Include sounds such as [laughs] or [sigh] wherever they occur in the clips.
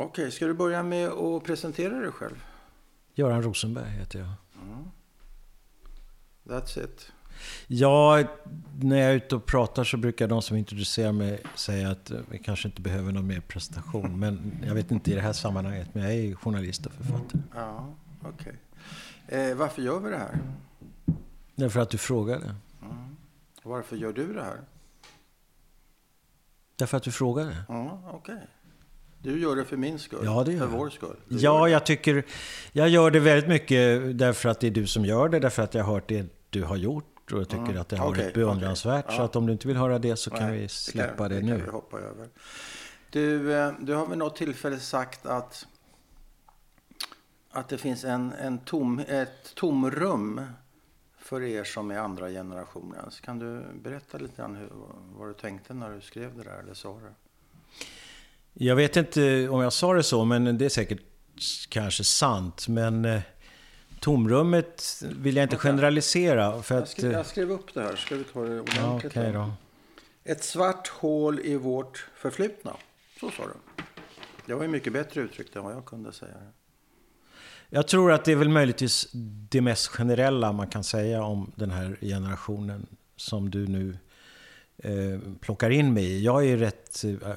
Okej, ska du börja med att presentera dig själv? Göran Rosenberg heter jag. That's it. Ja, när jag är ute och pratar så brukar de som introducerar mig säga att vi kanske inte behöver någon mer presentation. Men jag vet inte i det här sammanhanget, men jag är journalist och författare. Ja, okej. Eh, varför gör vi det här? Därför att du frågade. Varför gör du det här? Därför att du frågade. Ja, okej. Du gör det för min skull? Ja, det gör För jag. vår skull? Du Ja, det. jag tycker... Jag gör det väldigt mycket därför att det är du som gör det. Därför att jag har hört det du har gjort. Och jag tycker att det har Mm. Okej, varit beundransvärt. Så Ja. att om du inte vill höra det så kan Nej, vi släppa det, det, nu. kan vi hoppa över. Du, eh, du har vid något tillfälle sagt att, att det finns en, en tom, ett tomrum för er som är andra generationens. Kan du berätta lite grann hur, vad du tänkte när du skrev det där eller sa det? Jag vet inte om jag sa det så, men det är säkert kanske sant. Men eh, tomrummet vill jag inte generalisera. För Jag skrev, eh, jag skrev upp det här. Ska vi ta det ordentligt? då? då. Ett svart hål i vårt förflutna. Så sa du. Det var ju mycket bättre uttryckt än vad jag kunde säga. Jag tror att det är väl möjligtvis det mest generella man kan säga om den här generationen som du nu eh, plockar in mig i. Jag är rätt eh,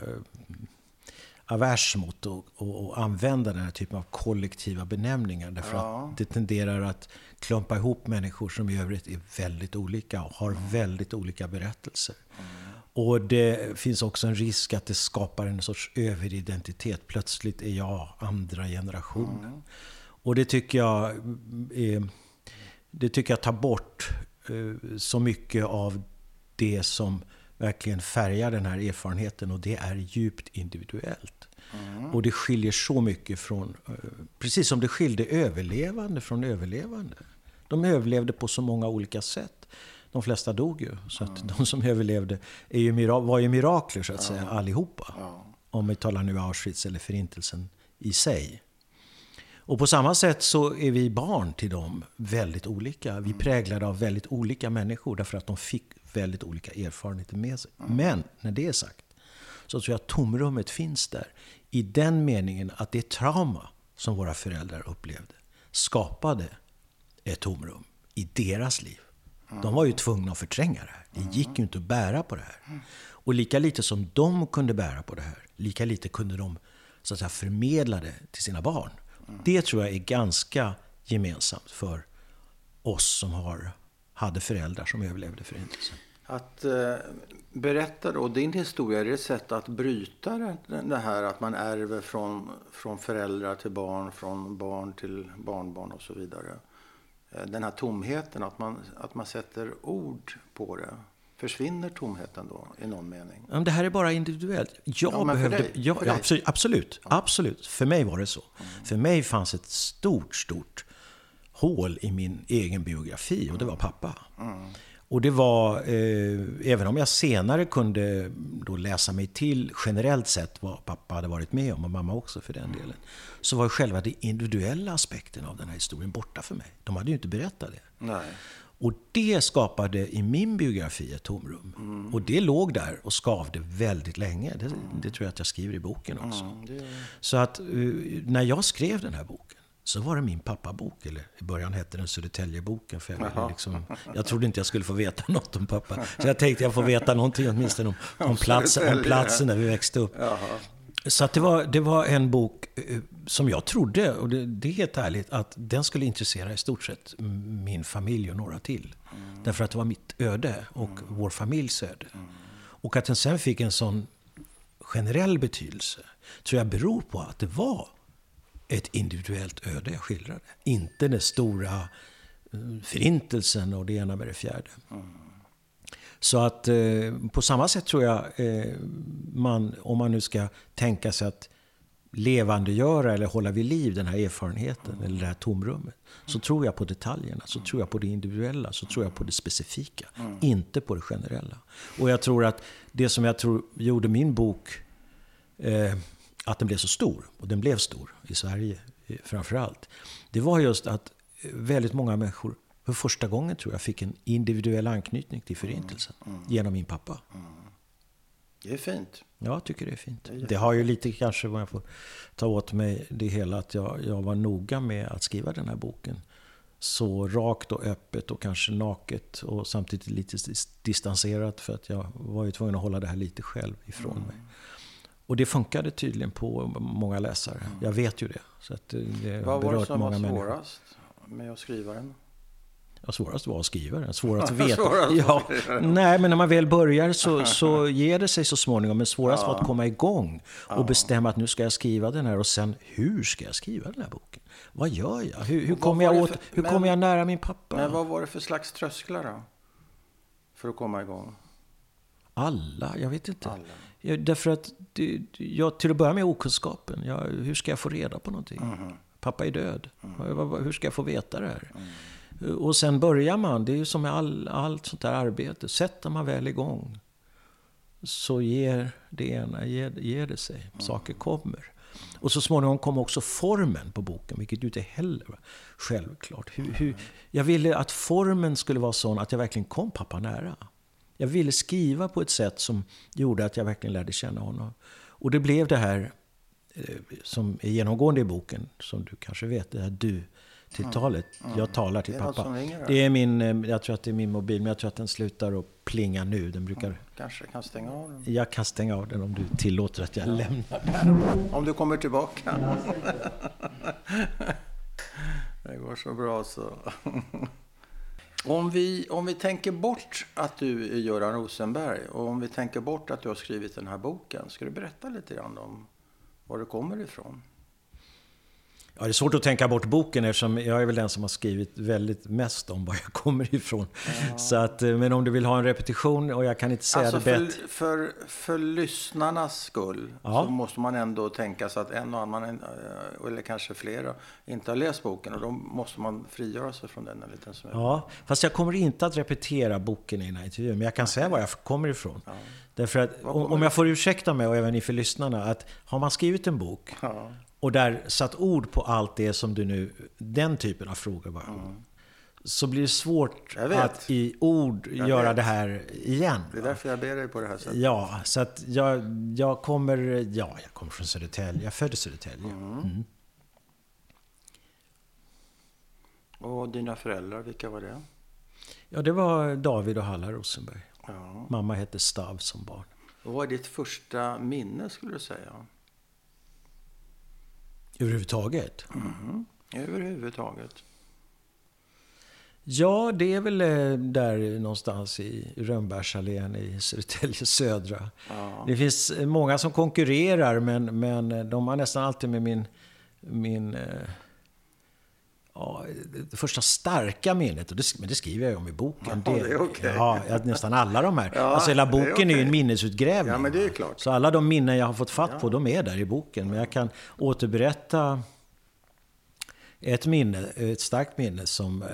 avers mot att, använda den här typen av kollektiva benämningar. Därför Ja. att det tenderar att klumpa ihop människor som i övrigt är väldigt olika och har väldigt olika berättelser. Och det finns också en risk att det skapar en sorts överidentitet. Plötsligt är jag andra generationen. Och det tycker jag är, det tycker jag tar bort eh, så mycket av det som verkligen färgar den här erfarenheten och det är djupt individuellt. Och det skiljer så mycket från, eh, precis som det skilde överlevande från överlevande. De överlevde på så många olika sätt. De flesta dog ju. Så att de som överlevde är ju, var ju mirakler så att säga, allihopa. Om vi talar nu Auschwitz eller Förintelsen i sig. Och på samma sätt så är vi barn till dem väldigt olika. Vi är präglade av väldigt olika människor därför att de fick väldigt olika erfarenheter med sig. Men när det är sagt så tror jag att tomrummet finns där. I den meningen att det trauma som våra föräldrar upplevde skapade ett tomrum i deras liv. De var ju tvungna att förtränga det här. Det gick ju inte att bära på det här. Och lika lite som de kunde bära på det här, lika lite kunde de så att säga, förmedla det till sina barn. Det tror jag är ganska gemensamt för oss som har, hade föräldrar som överlevde Förintelsen. Att eh, berätta då din historia, är det ett sätt att bryta det, här att man ärver från, från föräldrar till barn, från barn till barnbarn och så vidare? Eh, Den här tomheten, att man, att man sätter ord på det. Försvinner tomheten då i någon mening? Det här är bara individuellt. Jag Ja, behövde... dig, ja, för ja, dig. absolut, absolut, absolut. För mig var det så. För mig fanns ett stort, stort hål i min egen biografi och det var pappa. Och det var, eh, även om jag senare kunde då läsa mig till generellt sett vad pappa hade varit med om, och mamma också för den delen, så var själva den individuella aspekten av den här historien borta för mig. De hade ju inte berättat det. Nej. Och det skapade i min biografi ett tomrum. Och det låg där och skavde väldigt länge. Det, det tror jag att jag skriver i boken också. Så att eh, när jag skrev den här boken så var det min pappabok. Eller i början hette den Södertäljeboken. För jag, liksom, jag trodde inte jag skulle få veta [laughs] något om pappa. Så jag tänkte jag får veta någonting åtminstone om, om, platsen, om platsen där vi växte upp. Så att det, var, det var en bok eh, som jag trodde, och det, det är helt ärligt, att den skulle intressera i stort sett min familj och några till. Därför att det var mitt öde och vår familjs öde. Och att den sen fick en sån generell betydelse tror jag beror på att det var ett individuellt öde jag skildrade. Inte den stora eh, förintelsen och det ena med det fjärde. Så att eh, på samma sätt tror jag eh, man, om man nu ska tänka sig att levandegöra eller hålla vid liv den här erfarenheten eller det här tomrummet. Så tror jag på detaljerna, så tror jag på det individuella, så tror jag på det specifika. Inte på det generella. Och jag tror att det som jag tror gjorde min bok eh, att den blev så stor, och den blev stor i Sverige eh, framför allt. Det var just att eh, väldigt många människor för första gången tror jag fick en individuell anknytning till Förintelsen genom min pappa. Det är fint. Jag tycker det är fint. Det har ju lite kanske, vad jag får ta åt mig det hela, att jag, jag var noga med att skriva den här boken. Så rakt och öppet och kanske naket och samtidigt lite distanserat för att jag var ju tvungen att hålla det här lite själv ifrån mm. mig. Och det funkade tydligen på många läsare. Mm. Jag vet ju det. Så att det Vad var det som var svårast med att skriva den? Ja, svårast var att skriva den. Svårast att [laughs] veta. ja, nej, men när man väl börjar så, så [laughs] ger det sig så småningom. Men svårast ja. var att komma igång och ja. bestämma att nu ska jag skriva den här. Och sen, hur ska jag skriva den här boken? Vad gör jag? Hur, hur kommer jag, åt, för, hur men, kommer jag nära min pappa? Men vad var det för slags trösklar då? För att komma igång? Alla? Jag vet inte. Alla. Därför att, det, jag, till att börja med okunskapen. Jag, hur ska jag få reda på någonting? Mm. Pappa är död. Mm. Hur ska jag få veta det här? Mm. Och sen börjar man, det är ju som med all, allt sånt där arbete. Sätter man väl igång så ger det ena, ger, ger det sig. Saker kommer. Och så småningom kom också formen på boken, vilket ju inte heller var självklart. Hur, hur, jag ville att formen skulle vara sån att jag verkligen kom pappa nära. Jag ville skriva på ett sätt som gjorde att jag verkligen lärde känna honom. Och det blev det här eh, som är genomgående i boken, som du kanske vet, det här du tilltalet. Mm. Jag talar till pappa. Det är min, eh, jag tror att det är min mobil, men jag tror att den slutar att plinga nu. Den brukar... Mm. Kanske kan stänga av den. Jag kan stänga av den om du tillåter att jag ja. lämnar den. Om du kommer tillbaka. [laughs] det går så bra så. [laughs] Om vi, om vi tänker bort att du är Göran Rosenberg och om vi tänker bort att du har skrivit den här boken. Ska du berätta lite grann om var du kommer ifrån? Ja, det är svårt att tänka bort boken eftersom jag är väl den som har skrivit väldigt mest om var jag kommer ifrån. Ja. Så att, eh, men om du vill ha en repetition och jag kan inte säga alltså det bättre. För, för lyssnarnas skull ja. så måste man ändå tänka sig att en och annan, eh, eller kanske flera, inte har läst boken. Och då måste man frigöra sig från den en liten smula. Ja, fast jag kommer inte att repetera boken i den här intervjun. Men jag kan säga var jag kommer ifrån. Ja. Därför att, om jag får ursäkta mig och även inför lyssnarna, att har man skrivit en bok ja och där satt ord på allt det som du nu, den typen av frågor var. Mm. Så blir det svårt att i ord jag göra vet. det här igen. Det är därför jag ber dig på det här sättet. Ja, så att jag, jag kommer, ja, jag kommer från Södertälje. Jag föddes i Södertälje. Mm. Mm. Och dina föräldrar, vilka var det? Ja, det var David och Halla Rosenberg. Ja. Mamma hette Stav som barn. Och vad är ditt första minne, skulle du säga? Överhuvudtaget? Mm. Överhuvudtaget. Ja, det är väl eh, där någonstans i Rönnbärsallén i Södertälje [laughs] södra. Ja. Det finns många som konkurrerar, men, men de har nästan alltid med min, min eh, ja, det första starka minnet, och det, men det skriver jag om i boken. Ja, det är okay. ja, nästan alla de här. Ja, alltså hela boken är, okay. är ju en minnesutgrävning. Ja, men det är klart. Så alla de minnen jag har fått fatt på, de är där i boken. Men jag kan återberätta ett minne, ett starkt minne som eh,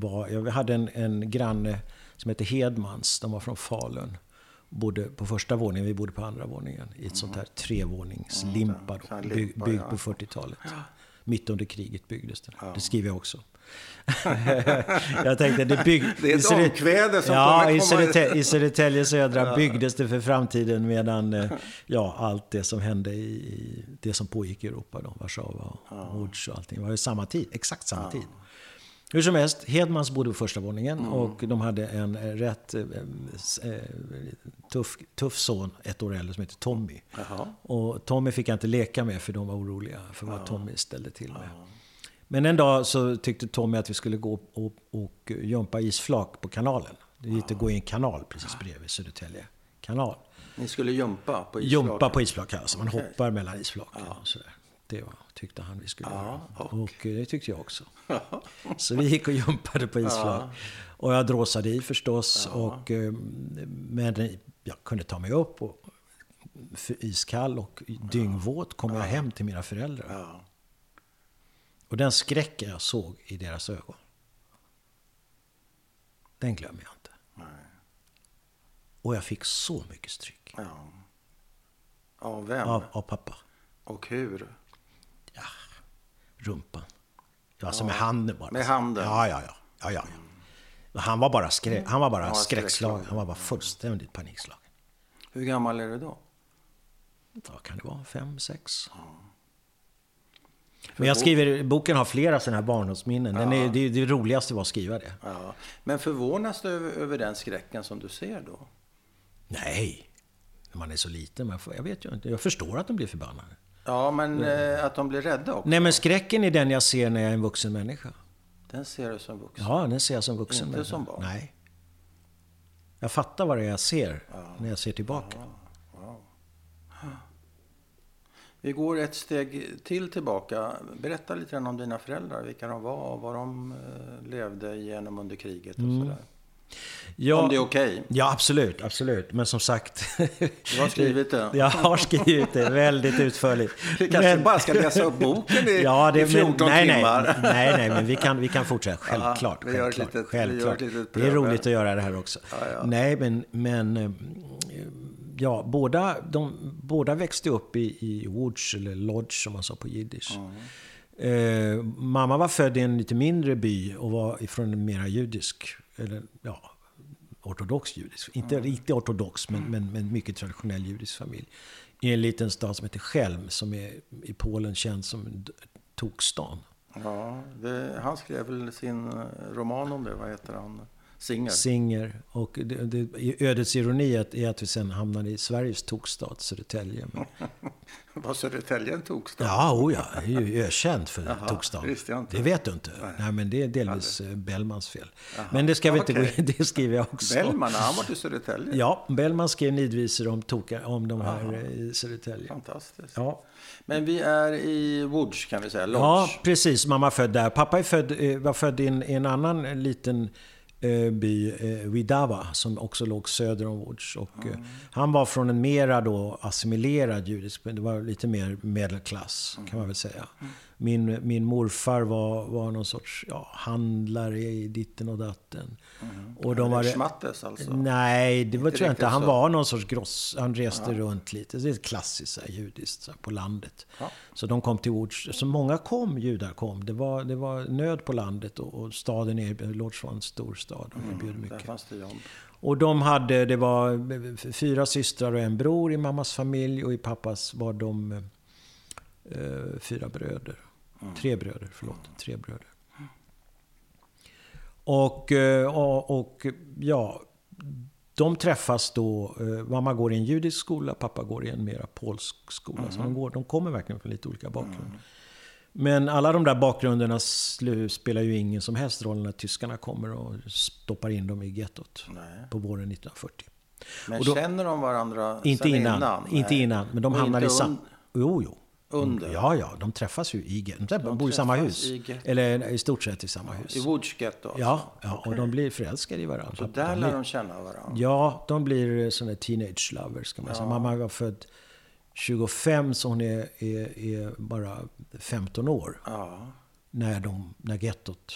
var... Jag hade en, en granne som hette Hedmans. De var från Falun. Bodde på första våningen, vi bodde på andra våningen. I ett mm. sånt här trevåningslimpa, mm, byggt bygg på 40-talet. Ja. Mitt under kriget byggdes den. Ja. Det skriver jag också. [laughs] jag tänkte, det, bygg, [laughs] det är ett omkväde som ja, kommer komma... I Södertälje, [laughs] I Södertälje södra ja. byggdes det för framtiden medan eh, ja, allt det som hände i det som pågick i Europa, då, Warszawa och ja. Łódź och allting, var ju samma tid, exakt samma ja. tid. Hur som helst, Hedmans bodde på första våningen mm. och de hade en rätt eh, eh, tuff, tuff son, ett år äldre, som heter Tommy. Jaha. Och Tommy fick jag inte leka med för de var oroliga för vad ja. Tommy ställde till med. Ja. Men en dag så tyckte Tommy att vi skulle gå och, och jumpa isflak på kanalen. Det gick att gå i en kanal precis bredvid Södertälje kanal. Ni skulle jumpa på isflak? Jumpa på isflak, alltså. Man okay. hoppar mellan isflaken. Ja. Och sådär. Det var, tyckte han vi skulle ja, göra. Och... och det tyckte jag också. så vi gick och jumpade på isflak. Ja. Och jag dråsade i förstås. Ja. Och, eh, men jag kunde ta mig upp. Och, iskall och dyngvåt kom jag hem till mina föräldrar. Och den skräcken jag såg i deras ögon. Den glömmer jag inte. Nej. Och jag fick så mycket stryk. Ja. Av vem? Av, av pappa. Och hur? Ja, rumpan. Ja, alltså med handen bara. Med handen? Ja, ja, ja. ja, ja, ja. Han var bara, skrä han var bara skräckslagen. Han var bara fullständigt panikslagen. Hur gammal är du då? Vad kan det vara? Fem, sex? Men jag skriver, boken har flera sådana här barndomsminnen. Den är, det, det roligaste var att skriva det. Ja. Men förvånas du över, över den skräcken som du ser då? Nej, när man är så liten. Man får, jag vet ju inte. Jag förstår att de blir förbannade. Ja, men eh, att de blir rädda också? Nej, men skräcken är den jag ser när jag är en vuxen människa. Den ser du som vuxen? Ja, den ser jag som vuxen Inte människa. som barn? Nej. Jag fattar vad det är jag ser när jag ser tillbaka. Vi går ett steg till tillbaka. Berätta lite grann om dina föräldrar, vilka de var och vad de eh, levde igenom under kriget och sådär. Ja, Om det är okej. Ja, absolut, absolut. Men som sagt... Du har skrivit det. [laughs] Jag har skrivit det väldigt utförligt. Vi kanske Men- bara ska läsa upp boken i, [laughs] Ja, det, i 14 men, nej, timmar. Nej, nej, nej, men vi kan, vi kan fortsätta. [laughs] Självklart. vi gör självklart, litet- vi gör ett självklart. det är roligt att göra det här också. Nej, men, men eh, ja, båda, de, båda växte upp i, i Łódź, eller Lodz som man sa på jiddisch. Eh, mamma var född i en lite mindre by och var ifrån en mera judisk, eller ja, ortodox judisk. Inte riktigt ortodox, men, men, men mycket traditionell judisk familj. I en liten stad som heter Chelm, som är i Polen känd som Tokstan. Ja, det, han skrev väl sin eh, roman om det. Vad heter han? Singer. Singer. Och det, det, ödets ironi är att, vi sen hamnade i Sveriges tokstad, Södertälje. Men, [laughs] Var Södertälje en tokstad? ja, oh ja, det är ju ökänd för Jaha, det vet du inte. Nej, men det är delvis eh, Bellmans fel. Men det ska vi inte gå okej. in [laughs] Det skriver jag också. Bellman, han var till Södertälje? Ja, Bellman skrev nidvisor om, toka, om de här eh, i Södertälje. Fantastiskt. Ja. Men vi är i Łódź kan vi säga, Lodz. ja, precis. Mamma född där. Pappa är född, eh, var född i en, i en annan liten Eh, by, eh, Vidava, som också låg söder om Łódź. Och, eh, han var från en mera då assimilerad judisk, det var lite mer medelklass kan man väl säga. Min, min morfar var, var någon sorts ja, handlare i ditten och datten. Och de var, Schmattes alltså? Nej, det var, Inte tror jag inte. Han så. var någon sorts gross. Han reste runt lite. Det är klassiskt så här, judiskt så här, på landet. Ja. Så de kom till Łódź. Så många kom, judar kom. Det var, det var nöd på landet och, och staden erbjöd, var en stor stad och erbjöd Där mycket. fanns det jobb. Och de hade, det var fyra systrar och en bror i mammas familj och i pappas var de eh, fyra bröder. Tre bröder, förlåt. Tre bröder. Och, eh, och, och ja, de träffas då. eh, Mamma går i en judisk skola, pappa går i en mera polsk skola. Så de, går, de kommer verkligen från lite olika bakgrunder. Men alla de där bakgrunderna spelar ju ingen som helst roll när tyskarna kommer och stoppar in dem i gettot på våren 1940. Men då- känner de varandra Inte sen innan, innan? inte Nej. innan, men de Och hamnar i samma... Jo, jo. Under? Ja, ja, de träffas ju i gettot. De, De bor i samma hus. i. Eller i stort sett i samma hus. I Łódź getto? alltså? Ja, ja och de blir förälskade i varandra. Så där de lär de känna varandra? Ja, de blir sådana teenage lovers kan man säga. Mamma var född 25, så hon är, är, är bara 15 år. Ja. När, de, när gettot,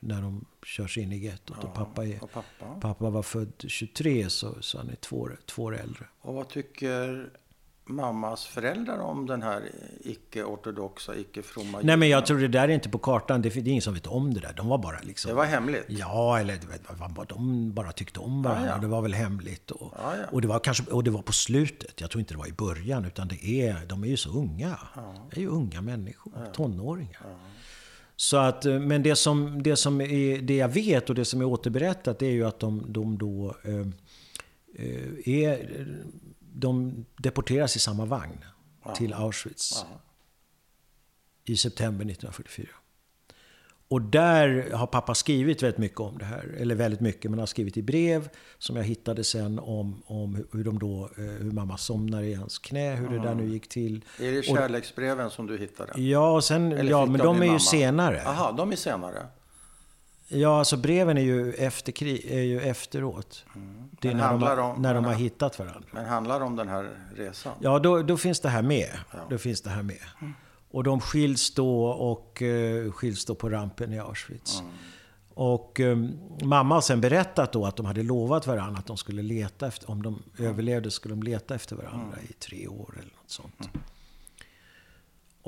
när de körs in i gettot. Och pappa, är, Och pappa? pappa var född 23, så, så han är två, år- två år äldre. Och vad tycker mammas föräldrar om den här icke-ortodoxa, icke-fromma Nej men jag tror det där är inte på kartan. Det är ingen som vet om det där. De var bara liksom... Det var hemligt? Ja, eller vet, de bara tyckte om varandra. Ja, ja. Det var väl hemligt. Och, Ja, ja. och, det var kanske, och det var på slutet. Jag tror inte det var i början. Utan det är, de är ju så unga. Det är ju unga människor. Tonåringar. Så att, eh, men det som, det som är, det jag vet och det som är återberättat det är ju att de, de då eh, eh, är, de deporteras i samma vagn till Auschwitz i september 1944. Och där har pappa skrivit väldigt mycket om det här. Eller väldigt mycket, men har skrivit i brev som jag hittade sen om, om hur, de då, eh, hur mamma somnar i hans knä, hur det där nu gick till. Är det Och- kärleksbreven som du hittade? Ja, och sen, Eller ja men de din är ju mamma? senare. Aha, de är senare. Ja, alltså breven är ju, efter, är ju efteråt. Det är när de, handlar har, om- när de har hittat varandra. Men handlar om den här resan? Ja, då, då finns det här med. Då finns det här med. Och de skiljs då och uh, skiljs då på rampen i Auschwitz. Och eh, mamma har sen berättat då att de hade lovat varandra att de skulle leta efter, om de överlevde skulle de leta efter varandra i tre år eller något sånt.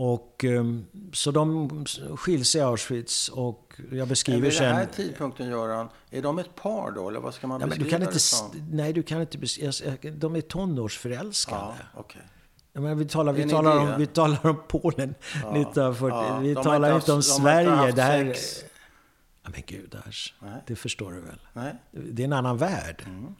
Och, ehm, så de skiljs i Auschwitz och jag Men beskriver vid den sen... här tidpunkten, Göran, är de ett par då? Eller vad ska man Ja, men du beskriva kan inte, det som? nej, du kan inte beskriva... De är tonårsförälskade. Ja, okej. Jag menar, vi talar, vi talar, idé. om, vi talar om Polen 1940. [laughs] Ja, vi talar inte om Sverige. haft Det här, sex. ja, men gud, Asch, Nej. det förstår du väl? Nej. Det är en annan värld. Mm.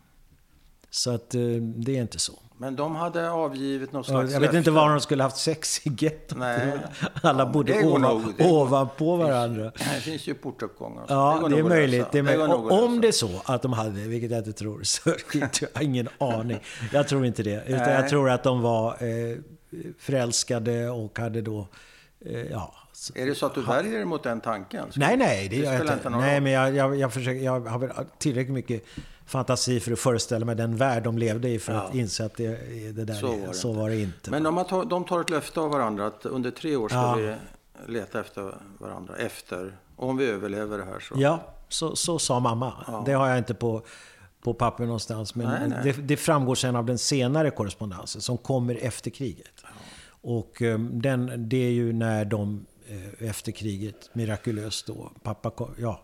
Så att eh, det är inte så. Men de hade avgivit något slags Jag vet inte löfte. var de skulle haft sex i gettot. [laughs] Alla Ja, bodde det ovan, det ovanpå varandra. [clears throat] Det finns ju portuppgångar. Ja, går det är möjligt. Det är möjligt. att om lösa. det är så att de hade, vilket jag inte tror, så [laughs] jag har ingen aning. Jag tror inte det. Utan jag tror att de var eh, förälskade och hade då... Eh, ja, så- Är det så att du värjer dig mot den tanken? Nej, nej, det Det jag inte. inte Nej, men jag, jag, jag, försöker, jag har väl tillräckligt mycket fantasi för att föreställa mig den värld de levde i för att Ja. inse att det, det där Så var det så inte. var det inte. Men de, har ta, de tar ett löfte av varandra att under tre år ska Ja. vi leta efter varandra. Efter. Om vi överlever det här så. Ja, så, så sa mamma. Ja. Det har jag inte på, på papper någonstans. Men Nej, nej. Det, det framgår sen av den senare korrespondensen som kommer efter kriget. Och eh, den, det är ju när de eh, efter kriget mirakulöst då, pappa ja.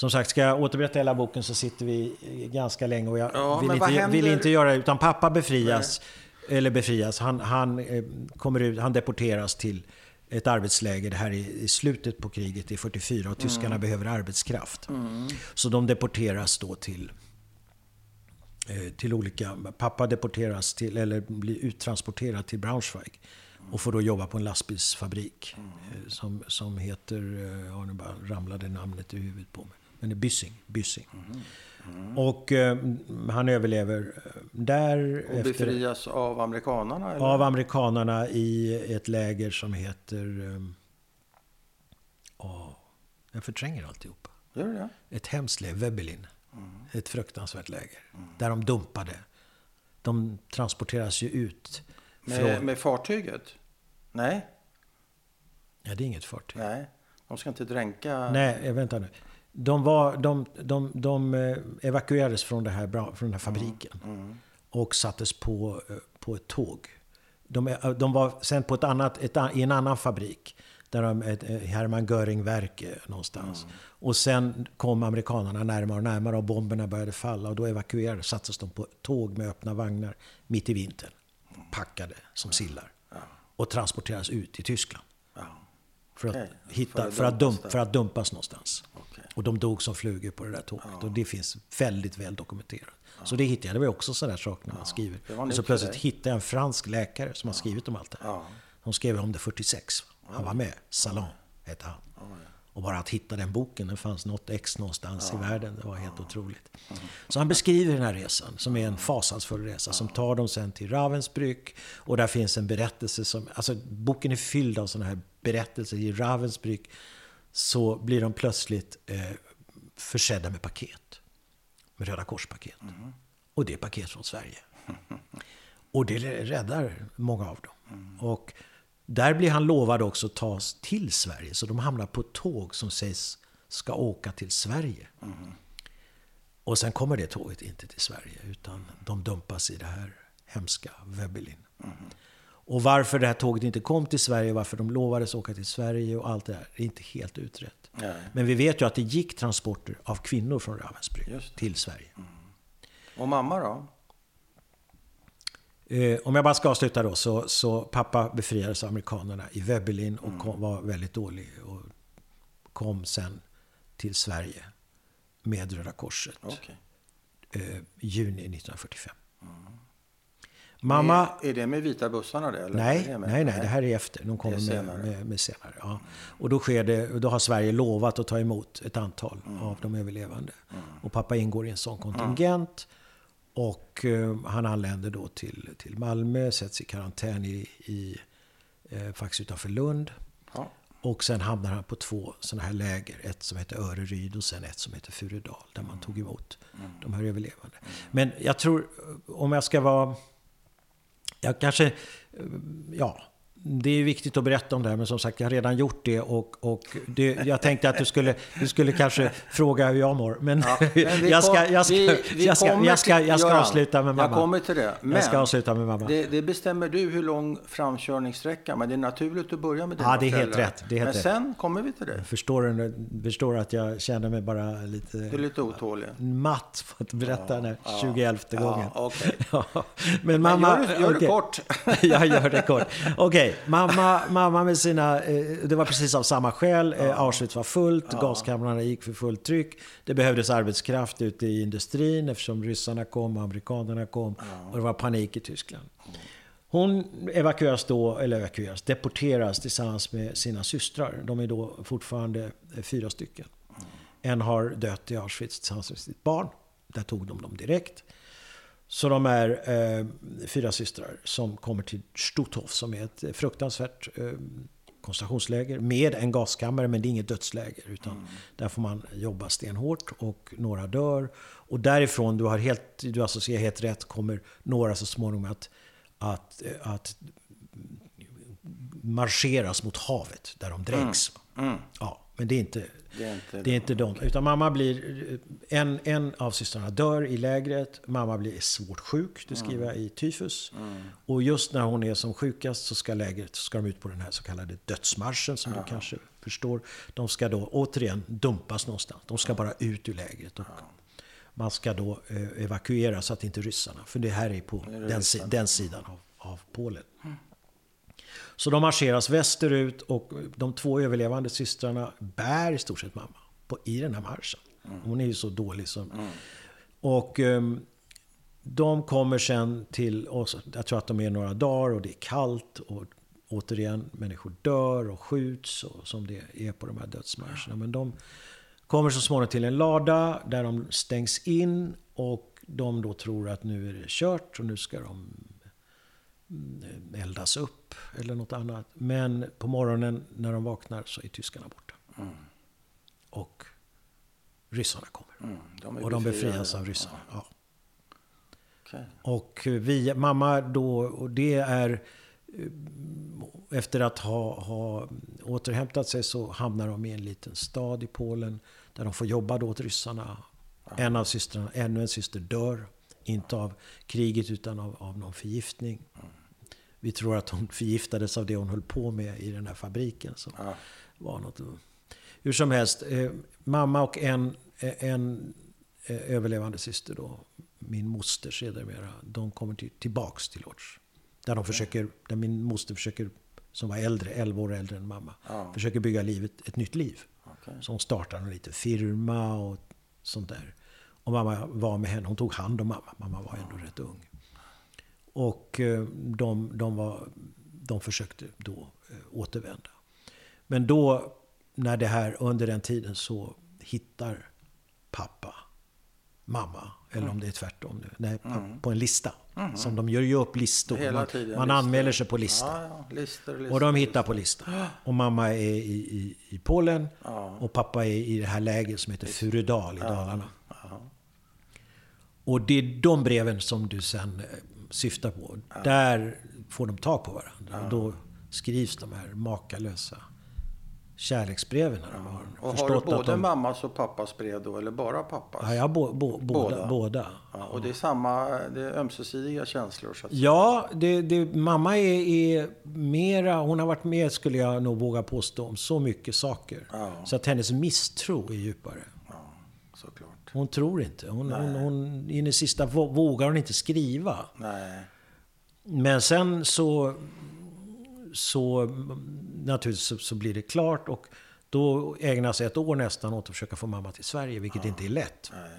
Som sagt, ska jag återberätta hela boken så sitter vi ganska länge och jag Ja, vill, inte, vill inte göra det. Utan pappa befrias, eller befrias, han, han, eh, kommer ut, han deporteras till ett arbetsläger. Här är i slutet på kriget, i 44 och tyskarna Mm. behöver arbetskraft. Så de deporteras då till eh, till olika... Pappa deporteras till, eller blir uttransporterad till Braunschweig. Och får då jobba på en lastbilsfabrik. eh, Som, som heter, ja nu bara ramlade namnet i huvudet på mig. Men det är Byssing. Byssing. Och eh, han överlever eh, där. Och befrias av amerikanarna? Eller? Av amerikanarna i ett läger som heter... Um, åh, jag förtränger alltihopa. Gör det? Ett hemskt läger, Webelin. Ett fruktansvärt läger. Där de dumpade. De transporteras ju ut. Med, från, med fartyget? Nej, ja, det är inget fartyg. nej. De ska inte dränka... Nej, eh, vänta nu. De, var, de, de, de eh, evakuerades från, det här, från den här fabriken. Och sattes på, eh, på ett tåg. De, är- de var sen på ett annat, ett, i en annan fabrik. Där de, ett, eh, Hermann Göring-verk eh, någonstans. Och sen kom amerikanerna närmare och närmare och bomberna började falla. Och då evakuerades, sattes de på tåg med öppna vagnar mitt i vintern. Packade som sillar. Och transporterades ut till Tyskland. Ja, För att, Okej, hitta, för för, att att dump, där. för att dumpas någonstans. okej. Och de dog som flugor på det där tåget. Och det finns väldigt väl dokumenterat. Så det hittade jag. Det var också sådana saker när man skriver. Och så för plötsligt hittade jag en fransk läkare som har skrivit om allt det här. Ja. De skrev om det 46. Han var med. Salon hette han. Och bara att hitta den boken, det fanns något ex någonstans i världen. Det var helt otroligt. Så han beskriver den här resan, som är en fasansfull resa, som tar dem sen till Ravensbrück. Och där finns en berättelse som, alltså boken är fylld av sådana här berättelser. I Ravensbrück så blir de plötsligt eh, försedda med paket. Med Röda Kors-paket. Och det är paket från Sverige. [laughs] Och det räddar många av dem. Och där blir han lovad också att tas till Sverige. Så de hamnar på ett tåg som sägs ska åka till Sverige. Och sen kommer det tåget inte till Sverige. Utan de dumpas i det här hemska Webelin. Och varför det här tåget inte kom till Sverige, varför de lovades åka till Sverige och allt det där, är inte helt utrett. Nej. Men vi vet ju att det gick transporter av kvinnor från Ravensbrück det. till Sverige. Och mamma då? Eh, om jag bara ska avsluta då, så, så pappa befriades av amerikanerna i Webberlin och Mm. kom, var väldigt dålig. Och kom sen till Sverige med Röda Korset. Okej. Eh, juni 1945. Mamma... Är, är det med vita bussarna det? Eller? Nej, det nej, nej, det här är efter. De kommer är med, senare. med, med senare. Ja. Och då, sker det, då har Sverige lovat att ta emot ett antal Mm. av de överlevande. Och pappa ingår i en sån kontingent. Och eh, han anländer då till, till Malmö, sätts i karantän i, i eh, faktiskt utanför Lund. Ja. Och sen hamnar han på två sådana här läger. Ett som heter Öreryd och sen ett som heter Furudal. Där man tog emot de här överlevande. Men jag tror, om jag ska vara... Jag kanske... Ja, det är viktigt att berätta om det här, men som sagt, jag har redan gjort det. Och, och det, jag tänkte att du skulle, du skulle kanske fråga hur jag mår. Men, Ja, [laughs] men jag ska, jag jag jag jag avsluta med mamma. Jag kommer till det. Men jag ska avsluta med mamma. det, det bestämmer du hur lång framkörningssträcka. Men det är naturligt att börja med dina Ja, det är helt föräldrar. rätt, det är helt men rätt. sen kommer vi till det. Förstår, du, förstår att jag känner mig bara lite Du är lite otålig. matt för att berätta den här 21 Ja, gången. okej. [laughs] Ja, men mamma... gör det- gör det okej. kort. [laughs] jag gör det kort. Okej, mamma, mamma med sina... Eh, det var precis av samma skäl. Eh, Auschwitz var fullt, gaskamrarna gick för fullt tryck. Det behövdes arbetskraft ute i industrin eftersom ryssarna kom och amerikanerna kom. Och det var panik i Tyskland. Hon evakueras då, eller evakueras, deporteras tillsammans med sina systrar. De är då fortfarande eh, fyra stycken. En har dött i Auschwitz tillsammans med sitt barn. Där tog de dem direkt. Så de är eh, fyra systrar som kommer till Stutthof som är ett fruktansvärt eh, koncentrationsläger med en gaskammare men det är inget dödsläger. Utan där får man jobba stenhårt och några dör. Och därifrån, du har helt, du associerar helt rätt, kommer några så småningom att, att, eh, att marscheras mot havet där de dränks. Ja, men det är inte, Det är inte det är inte de. Utan mamma blir... En, en av systrarna dör i lägret. Mamma blir svårt sjuk, det skriver jag i tyfus. Och just när hon är som sjukast så ska lägret, så ska de ut på den här så kallade dödsmarschen som du kanske förstår. De ska då återigen dumpas någonstans. De ska bara ut ur lägret. Och man ska då eh, evakuera så att inte ryssarna, för det här är på den, si- den sidan av, av Polen. Så de marscheras västerut och de två överlevande systrarna bär i stort sett mamma på, i den här marschen. Hon är ju så dålig som... Och ehm, de kommer sen till oss, jag tror att de är några dagar och det är kallt och återigen människor dör och skjuts och som det är på de här dödsmarscherna. Men de kommer så småningom till en lada där de stängs in och de då tror att nu är det kört och nu ska de eldas upp eller något annat. Men på morgonen när de vaknar så är tyskarna borta. Och ryssarna kommer. Mm, de Och de befrias av ryssarna. Ja. Okej. Och vi, mamma då, och det är eh, efter att ha, ha återhämtat sig så hamnar de i en liten stad i Polen där de får jobba då åt ryssarna. En av systrarna, ännu en syster dör. Inte av kriget utan av, av någon förgiftning. Vi tror att hon förgiftades av det hon höll på med i den här fabriken. Som Ja. var något. Hur som helst, eh, mamma och en, eh, en eh, överlevande syster då, min moster sedermera, de kommer till, tillbaks till Lodz. Där de försöker, där min moster försöker, som var äldre, 11 år äldre än mamma, Ja. försöker bygga livet, ett nytt liv. Okej. Så hon startar en liten firma och sånt där. Och mamma var med henne, hon tog hand om mamma. Mamma var ändå rätt ung. Och eh, de, de, var, de försökte då eh, återvända. Men då, när det här, under den tiden så hittar pappa mamma, eller om det är tvärtom nu, nej, på en lista. Som de gör ju upp listor. Hela man tiden man listor. anmäler sig på listor. Ja, ja. Lister, lister. Och de hittar på listan. Och mamma är i, i, i Polen. Ja. Och pappa är i det här lägret som heter Furudal i Dalarna. Och det är de breven som du sen eh, syftar på. Där får de tag på varandra. Och då skrivs de här makalösa kärleksbreven. När de har Och har du både de... mammas och pappas brev då, eller bara pappas? Ja, jag har bo, bo, båda. Båda. båda. Ja, och det är samma, det är ömsesidiga känslor så att. Ja, det, det, mamma är, är mera, hon har varit med skulle jag nog våga påstå om så mycket saker. Ja. Så att hennes misstro är djupare. Ja. Hon tror inte. Hon, hon, hon, in i sista vå- vågar hon inte skriva. Nej. Men sen så, så naturligtvis så, så blir det klart och då ägnas ett år nästan åt att försöka få mamma till Sverige, vilket inte är lätt. Nej.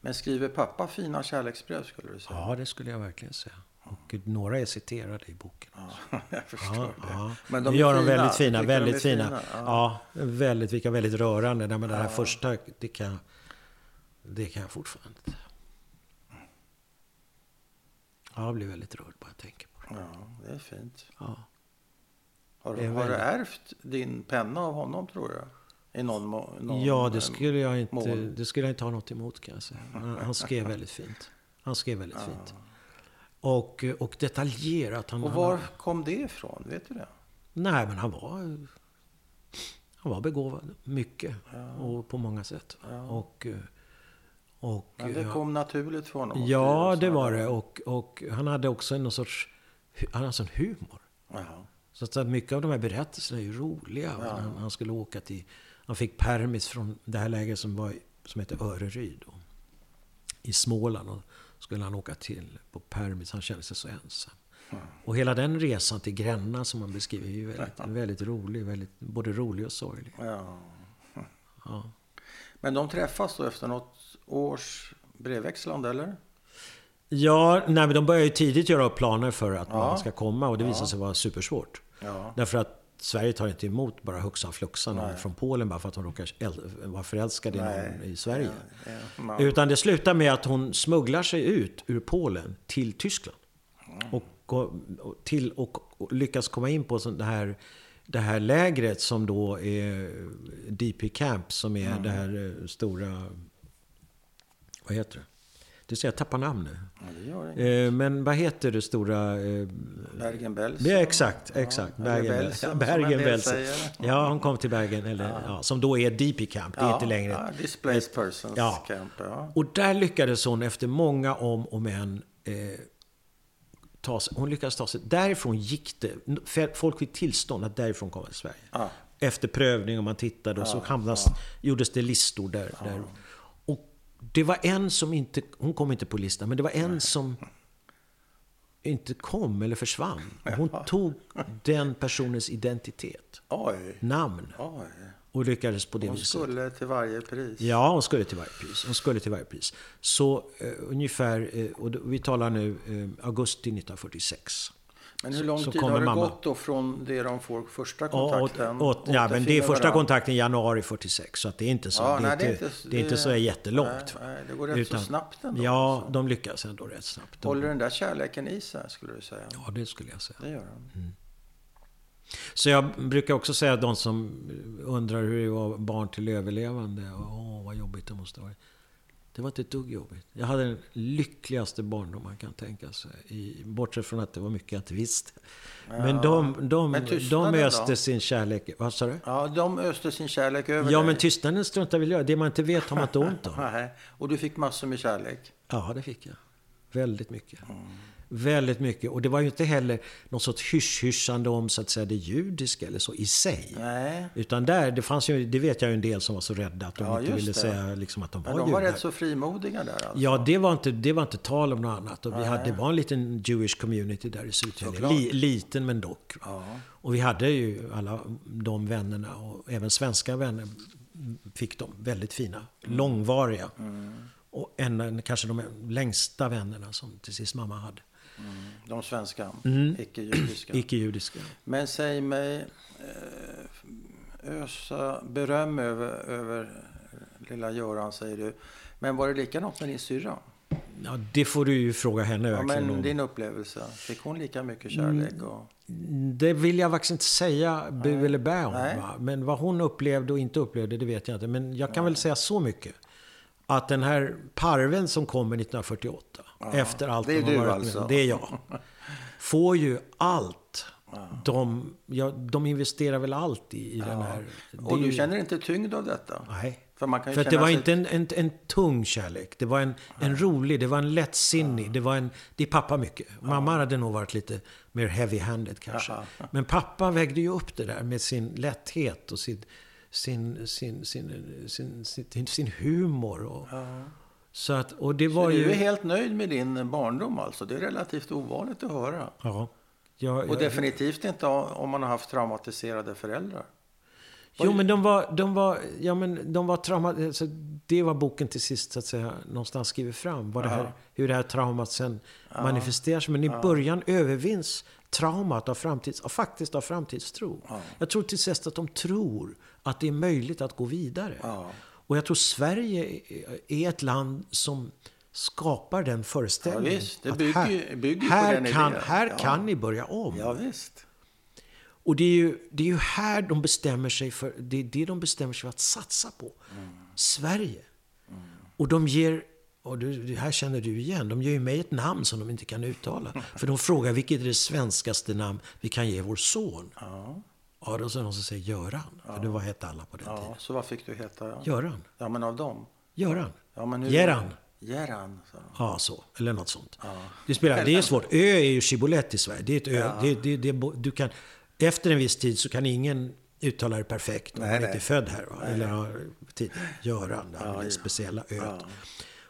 Men skriver pappa fina kärleksbrev skulle du säga? Ja, det skulle jag verkligen säga. Och några är citerade i boken. Ja, [laughs] jag förstår Ja, det. ja. Men de gör de fina. väldigt fina. Väldigt fina. fina? Ja. Ja. väldigt, vilka väldigt rörande. Nej, men det här första, det kan, det kan jag fortfarande inte. Ja, jag blir väldigt rörd bara jag tänker på det. Ja, det är fint. Ja. Har, Det är har du ärvt din penna av honom tror jag? I någon, må- någon ja, det eh, skulle, jag inte, mål. det skulle jag inte ha något emot kan jag säga. Han, han skrev väldigt fint. Han skrev väldigt fint. Och, och detaljerat. Han, Och han- var kom det ifrån? Vet du det? Nej, men han var... Han var begåvad. Mycket. Och på många sätt. Och... eh, och Men det ja. kom naturligt för honom? Ja, det var det. Och, och han hade också någon sorts... Han hade sån humor. Jaha. Så att mycket av de här berättelserna är ju roliga. Han, han skulle åka till... Han fick permis från det här läget som, var, som heter Öreryd. då, I Småland. Och skulle han åka till på permis. Han kände sig så ensam. Och hela den resan till Gränna som han beskriver är ju väldigt, väldigt rolig. Väldigt, både rolig och sorglig. Ja. Ja. Men de träffas då efter något års brevväxlande, eller? Ja, nej, men de börjar ju tidigt göra upp planer för att man ska komma och det visar sig vara supersvårt. Ja. Därför att Sverige tar inte emot bara huxan fluxan någon från Polen bara för att hon råkar vara förälskad i någon i Sverige. Ja, Utan det slutar med att hon smugglar sig ut ur Polen till Tyskland. Och, gå- och till, och, och lyckas komma in på det här, det här lägret som då är DP Camp som är det här eh, stora... Vad heter det? Du ser, jag tappar namn nu. Ja, det gör det. Eh, Men vad heter det stora... eh, Bergen-Belsen. Ja, exakt, exakt. ja, som en Bergen. Ja, hon kom till Bergen, eller, ja. som då är DP Camp. Det är Ja, inte längre... Ja, displaced persons Ja. camp. Ja. Och där lyckades hon efter många om och men eh, ta sig, hon lyckades ta sig... Därifrån gick det... Folk fick tillstånd att därifrån komma till Sverige. Ja. Efter prövning och man tittade och så hamnas, gjordes det listor där, där. Det var en som inte... Hon kom inte på listan, men det var en som inte kom eller försvann. [laughs] Hon tog den personens identitet, Oj, namn, oj. och lyckades på det Hon viset. skulle till varje pris. Ja, hon skulle till varje pris. Hon skulle till varje pris. Så eh, ungefär, eh, och vi talar nu eh, augusti 1946. Men hur lång så tid kommer har det mamma. gått då från det de får första Ja, och, kontakten? och, ja, men det är första kontakten i januari 46. Så att det är inte så, Ja, det är nej, inte, det är inte så jättelångt. Nej, nej, det går rätt så snabbt ändå. Ja, alltså. de lyckas ändå rätt snabbt. Håller den där kärleken i sig, skulle du säga? Ja, det skulle jag säga. Det gör den. Så jag brukar också säga att de som undrar hur det var barn till överlevande. Åh, vad jobbigt det måste ha varit. Det var inte ett dugg jobbigt. Jag hade den lyckligaste barndom man kan tänka sig. I, bortsett från att det var mycket jag inte visste. Men de, de, Men de öste då? sin kärlek. Vad sa du? Ja, de öste sin kärlek över Ja, dig. men tystnaden struntar väl jag. Det man inte vet har man inte ont om. [laughs] Och du fick massor med kärlek. Ja, det fick jag. Väldigt mycket. Väldigt mycket. Och det var ju inte heller något sorts hysch-hyschande om så att säga det judiska eller så i sig. Nej, Utan där, det fanns ju, det vet jag ju en del som var så rädda att de Ja, inte ville det. säga liksom att de men var de var judar. rätt så frimodiga där alltså. Ja, det var, inte, det var inte tal om något annat. Och vi hade, det var en liten Jewish community där i Södertälje. Li, liten men dock. Ja. Och vi hade ju alla de vännerna och även svenska vänner fick de väldigt fina, långvariga. Mm. Och en, kanske de längsta vännerna som till sist mamma hade. De svenska, Mm. icke-judiska. Icke-judiska. Men säg mig, eh, ösa beröm över, över lilla Göran säger du. Men var det likadant med din syrra? Ja, det får du ju fråga henne Ja, verkligen men din upplevelse, fick hon lika mycket kärlek? Mm. Och... Det vill jag faktiskt inte säga bu eller bä om. Nej. Va? Men vad hon upplevde och inte upplevde, det vet jag inte. Men jag kan väl säga så mycket. Att den här parven som kommer 1948, efter allt det är de har varit alltså. med det är jag. [laughs] Får ju allt. De, ja, de investerar väl allt i, i den här... och du ju- känner inte tyngd av detta? Nej. För man kan För det var sig- inte en, en, en tung kärlek. Det var en, en rolig, det var en lättsinnig. Det var en... Det är pappa mycket. Mamma hade nog varit lite mer heavy-handed kanske. Men pappa vägde ju upp det där med sin lätthet och sin, sin, sin, sin, sin, sin, sin humor. Och, så att, och det var Så ju... Du är helt nöjd med din barndom alltså? Det är relativt ovanligt att höra. Ja. Jag, Och jag, definitivt inte om man har haft traumatiserade föräldrar. Jo, men de var, de var, ja, men de var trauma, alltså, Det var boken till sist så att säga någonstans skriver fram. Vad det här, hur det här traumat sen manifesterar sig. Men i början övervinns traumat av framtids, av, faktiskt av framtidstro. Jag tror till sist att de tror att det är möjligt att gå vidare. Ja. Och jag tror Sverige är ett land som skapar den föreställningen. Ja, visst. Det bygger här, bygger här kan, idén. Här Ja. kan ni börja om. Ja, visst. Och det är, ju, det är ju här de bestämmer sig för, det är det de bestämmer sig för att satsa på. Sverige. Och de ger Och det här känner du igen. De ger ju mig ett namn som de inte kan uttala. [laughs] För de frågar vilket är det svenskaste namn vi kan ge vår son. Ja. Ja, då det någon som säger Göran. För det var hette alla på den ja, tiden. så vad fick du heta? Ja, Göran. ja men av dem? Göran. Ja, men hur- Geran. Geran, sa de. Ja, så. Eller något sånt. Det, spelar, det är svårt. Ö är ju shibbolett i Sverige. Det är ett ö. Det, det, det, du kan, efter en viss tid så kan ingen uttala det perfekt om Nej, man nej. inte är född här. Va? Eller har tid. Göran, det det speciella öet.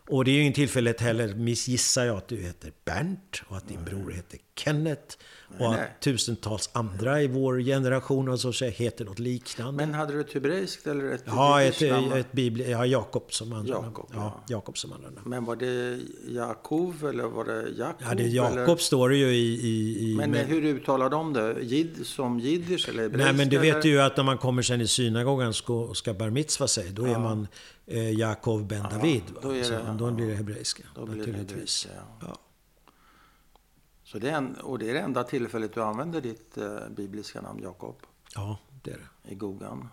Och det är ju ingen tillfällighet heller, missgissar jag, att du heter Bernt och att din bror heter Kenneth. Och nej. att tusentals andra i vår generation och så heter något liknande. Men hade du ett hebreiskt eller ett Ja, ett, namn? ett bibli, ja, Jakob som andra namn. Jakob, ja. ja. Jakob som andra namn. Men var det Jakov eller var det Jakob? Ja, det Jakob står det ju i... i, i Men, men, hur uttalar de det? Jid, som jiddisch eller hebreiska? nej, men du vet eller? ju att när man kommer sen i synagogan och ska, bar mitzva sig, då är man eh, Jakob ben David. Va? då är det- Så, då blir det hebreiska, blir det naturligtvis. hebreiska, ja. Ja. Så det är en, och det är det enda tillfället du använder ditt eh, bibliska namn Jakob ja, det är det. i Gogan.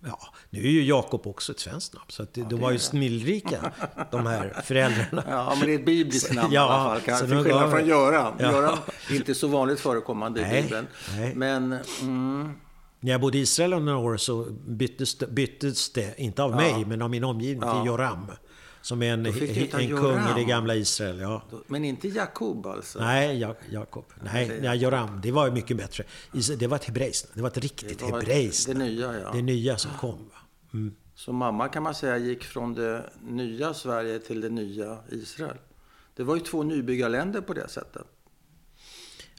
Ja, nu är ju Jakob också ett svenskt namn, så att det, de var ju snillrika, [laughs] de här föräldrarna. Ja, men det är ett bibliskt namn Ja, i alla fall. Kanske till skillnad från Göran. Ja. Göran är inte så vanligt förekommande i Nej, Bibeln. nej. Men mm, När jag bodde i Israel under några år så byttes det, byttes det inte av mig, men av min omgivning, till Joram. Som är en, en kung i det gamla Israel. Ja. Men inte Jakob alltså? Nej, Ja- Jakob. Nej, nej, Joram. Det var mycket bättre. Det var ett hebreiskt Det var ett riktigt hebreiskt Det nya, ja. Det nya som kom. Mm. Så mamma kan man säga gick från det nya Sverige till det nya Israel. Det var ju två nybyggarländer på det sättet.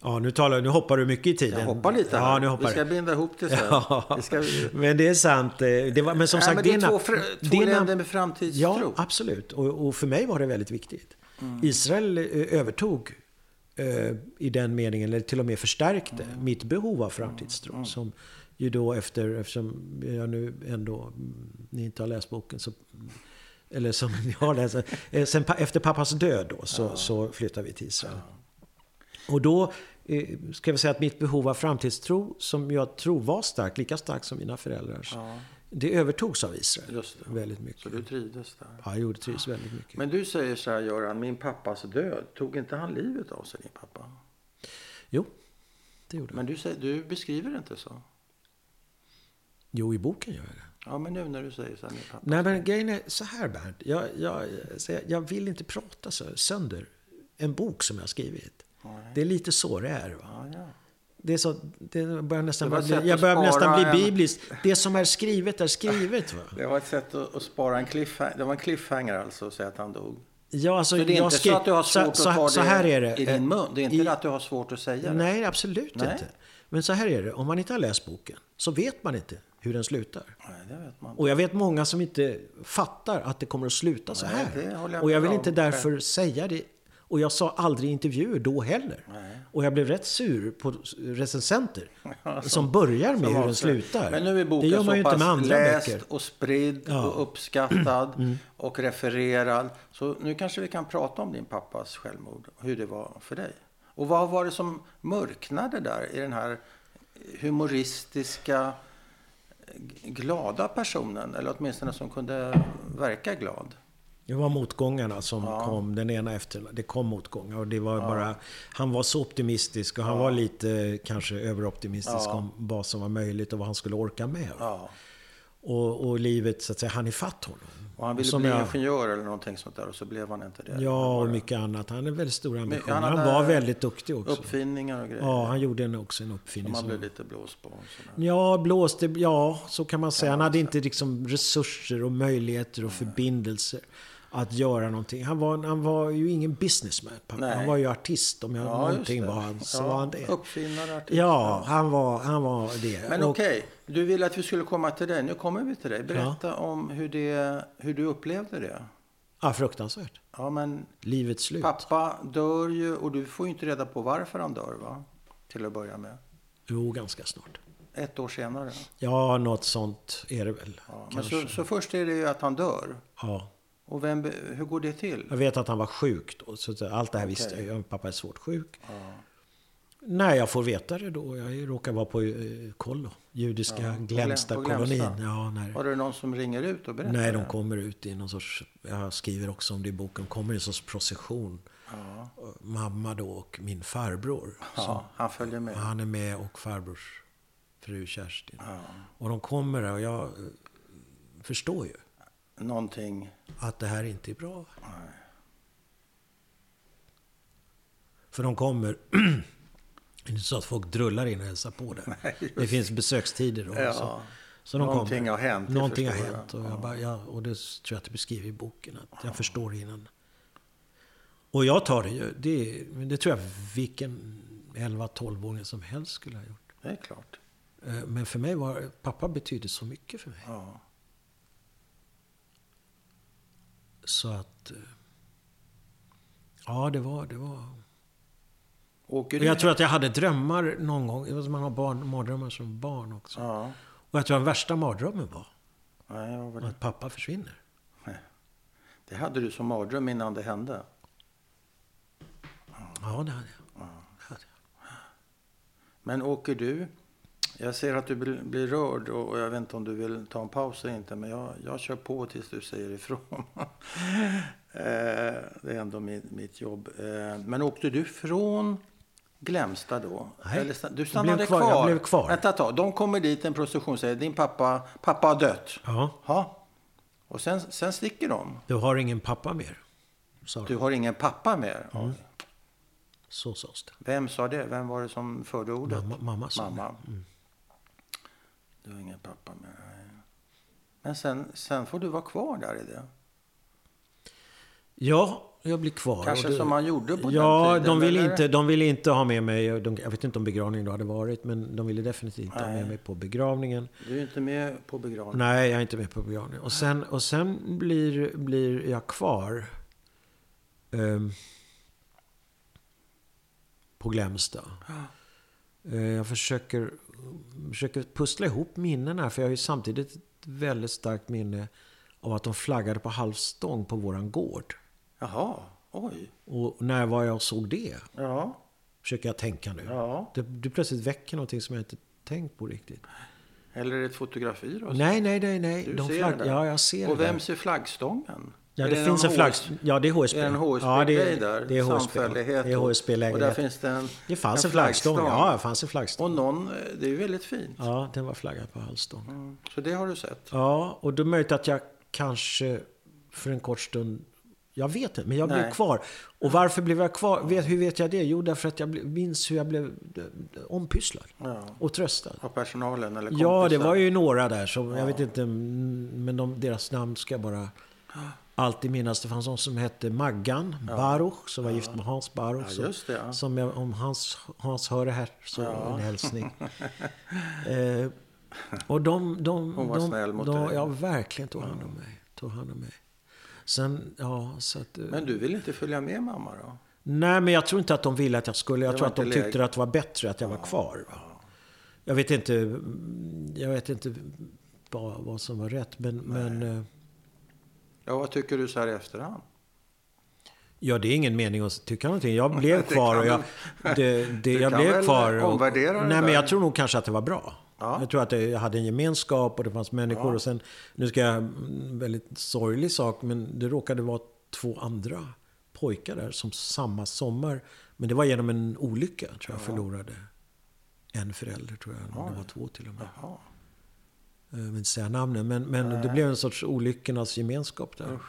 Ja, nu, talar, nu hoppar du mycket i tiden. Jag hoppar lite här. Ja, nu hoppar Vi ska du. binda ihop det sen. Ja, ska... men det är sant. Eh, Det var, men som Nej, sagt, men det är dina- två, fr- två dina- länder med framtidstro. Ja, absolut. Och, och för mig var det väldigt viktigt. Mm. Israel eh, övertog eh, i den meningen, eller till och med förstärkte, Mm. mitt behov av framtidstro. Som ju då efter, eftersom jag nu ändå, mm, ni inte har läst boken, så, eller som [laughs] har läst, eh, sen, efter pappas död då, så, så flyttade vi till Israel. Och då eh, ska vi säga att mitt behov av framtidstro, som jag tror var starkt, lika starkt som mina föräldrars, det övertogs av Israel. Väldigt mycket. Så du trivdes där. Ja, jag gjorde trivs väldigt mycket. Men du säger så här Göran, min pappas död, tog inte han livet av sig din pappa? Jo, det gjorde jag. Men du, säger, du beskriver det inte så. Jo, i boken gör jag det. Ja, men nu när du säger så här, min pappa. Nej, men grejen är så här Bernt. Jag, jag, jag, jag vill inte prata så sönder en bok som jag har skrivit. Det är lite så det är. Va? Det är så, det börjar nästan Det bli, jag börjar nästan bli bibliskt. Det som är skrivet är skrivet. Va? Det var ett sätt att, att spara en cliffhanger. Det var en cliffhanger alltså, att säga att han dog. Ja, alltså, Så det är jag inte skrev- så att du har svårt så, att ta så, så det här är det. i din mun? Det är inte I- att du har svårt att säga det? Nej, absolut Nej. inte. Men så här är det. Om man inte har läst boken så vet man inte hur den slutar. Nej. Och jag vet många som inte fattar att det kommer att sluta så Nej, här. det håller jag och jag vill inte därför säga det. Och jag sa aldrig intervjuer då heller. Nej. Och jag blev rätt sur på recensenter. [laughs] som börjar med hur den slutar. Men nu är boken det gör man ju så inte med andra läst böcker. och spridd Ja. Mm. och uppskattad och refererad. Så nu kanske vi kan prata om din pappas självmord. Hur det var för dig. Och vad var det som mörknade där i den här humoristiska, glada personen? Eller åtminstone som kunde verka glad. Det var motgångarna som kom, den ena efter Det kom motgångar och det var bara... Han var så optimistisk och han var lite kanske överoptimistisk om vad som var möjligt och vad han skulle orka med. Ja. Och, och livet så att säga, han ifatt honom. Och han ville Som bli jag- ingenjör eller någonting sånt där och så blev han inte det. Ja, och mycket annat. Han hade väldigt stora ambitioner. han Han, var väldigt duktig också. Uppfinningar och grejer. Ja, han gjorde en, också en uppfinning. man som- blev lite blåst på. Ja, blåste, ja, så kan man säga. Han hade inte liksom resurser och möjligheter och förbindelser att göra någonting. Han var, han var ju ingen businessman. pappa. Nej. Han var ju artist. Om jag Ja, någonting var han, så Ja, var han det. Uppfinnare, artist. Ja, han var, han var det. Men okej, du ville att vi skulle komma till dig. Nu kommer vi till dig. Berätta om hur, det, hur du upplevde det. Ja, fruktansvärt. Ja, men Livets slut. pappa dör ju och du får ju inte reda på varför han dör, va? Till att börja med. Jo, ganska snart. Ett år senare. Ja, något sånt är det väl. Ja, men så, så först är det ju att han dör. Ja. Och vem, hur går det till? Jag vet att han var sjuk då. Så allt det här visste jag. Pappa är svårt sjuk. Nej, jag får veta det då. Jag råkar vara på eh, kollo. Judiska Ja, Glämsta-kolonin. Ja, när, Har du någon som ringer ut och berättar? nej, de kommer ut i någon sorts... Jag skriver också om det i boken. kommer i en sorts procession. Ja. Mamma då och min farbror. ja, han följer med. Han är med och farbrors fru Kerstin. Ja. Och de kommer och jag eh, förstår ju Någonting... att det här inte är bra. Nej. För de kommer... [clears throat] Det är inte så att folk drullar in och hälsar på där. Nej, det finns besökstider då. Ja. Så, så de Någonting kommer. har hänt, Någonting har hänt. Och, jag bara, ja, och det tror jag att det beskriver i boken. Att jag förstår innan. Och jag tar det ju. Det, det tror jag vilken 11-12-åring som helst skulle ha gjort. Det är klart. Eh, Men för mig var... Pappa betydde så mycket för mig. Ja. Så att... eh, Ja, det var... Det var och jag tror att jag hade drömmar någon gång. Man har barn, mardrömmar som barn också. Ja. Och jag tror den värsta mardrömmen var vad var att pappa försvinner. det hade du som mardröm innan det hände. Ja, det hade jag. Det hade jag. Men åker du... Jag ser att du blir, rörd och jag vet inte om du vill ta en paus eller inte. Men jag, jag kör på tills du säger ifrån. [laughs] Eh, det är ändå mitt, mitt jobb. Eh, Men åkte du från Glämsta då? Nej, Eller, du jag stannade blev kvar, kvar, jag blev kvar. Vänta ett tag. De kommer dit, en procession och säger din pappa, pappa har dött. Ja, Ja. Och sen, sen sticker de. du har ingen pappa mer. Sa Du har ingen pappa mer. Mm. Så sades det. Vem sa det? Vem var det som förde ordet? Mamma, mamma sa Mamma. det. Mm. Du har ingen pappa mer. nej. Men sen, sen får du vara kvar där i det. Ja, jag blir kvar. Kanske det- som man gjorde på Ja, den tiden. de ville, eller? inte, de ville inte ha med mig. De, jag vet inte om begravningen då hade varit, men de ville definitivt inte ha Nej. med mig på begravningen. Du är inte med på begravningen. Nej, jag är inte med på begravningen. Och sen, och sen blir, blir jag kvar ehm, på Glämsta. Eh, jag försöker, försöker pussla ihop minnen här, för jag har ju samtidigt ett väldigt starkt minne av att de flaggade på halvstång på våran gård. Jaha, oj. Och när var jag och såg det? Ja, Försöker jag tänka nu. ja. Det, det plötsligt väcker någonting som jag inte tänkt på riktigt. Eller ett fotografi då? Nej, nej, nej, nej. Du De ser flagg... det? Ja, jag ser Och det. där. vem ser flaggstången? Ja, Är det, finns en flagg... Ja, det är HSB. Är det en HSB ja, det, där? det är HSB. Det är och- HSB-lägenhet. Och där finns det en Det fanns en, en flaggstång. flaggstång. Ja, det fanns en flaggstång. Och någon, det är ju väldigt fint. Ja, den var flaggad på halvstång. Mm. Så det har du sett? Ja, och då är det möjligt att jag kanske för en kort stund... Jag vet inte, men jag blev Nej. kvar. Och varför blev jag kvar? Vet, hur vet jag det? Jo, därför att jag minns hur jag blev ompysslad Ja. och tröstad. Av personalen eller Ja, det kompisar? var ju några där som, jag vet inte, mm, men de, deras namn ska jag bara alltid minnas. Det fanns någon som hette Maggan Baruch, som var gift med Hans Baruch. Ja, det, ja. Som jag, om Hans, Hans hör det här, så en hälsning. [laughs] eh, och de, de, Hon var de, snäll mot de, dig. Ja, verkligen tog hand om mig. Tog hand om mig. Sen, ja, så att... eh, Men du vill inte följa med mamma då? Nej, men jag tror inte att de ville att jag skulle. Jag tror att de tyckte att det var bättre att jag var kvar. Jag vet inte, jag vet inte vad, vad som var rätt. Men, men eh, Ja, vad tycker du så här i efterhand? ja, det är ingen mening att tycka någonting. Jag blev [laughs] kvar och jag, det, det, jag blev kvar. Och, nej, men jag tror nog kanske att det var bra. Ja. Jag tror att det, jag hade en gemenskap och det fanns människor. Ja. Och sen, nu ska jag, en väldigt sorglig sak, men det råkade vara två andra pojkar där som samma sommar. Men det var genom en olycka, tror jag, förlorade en förälder, tror jag. Det var två till och med. Jaha. Jag vill inte säga namnen, men, men det blev en sorts olyckornas gemenskap där.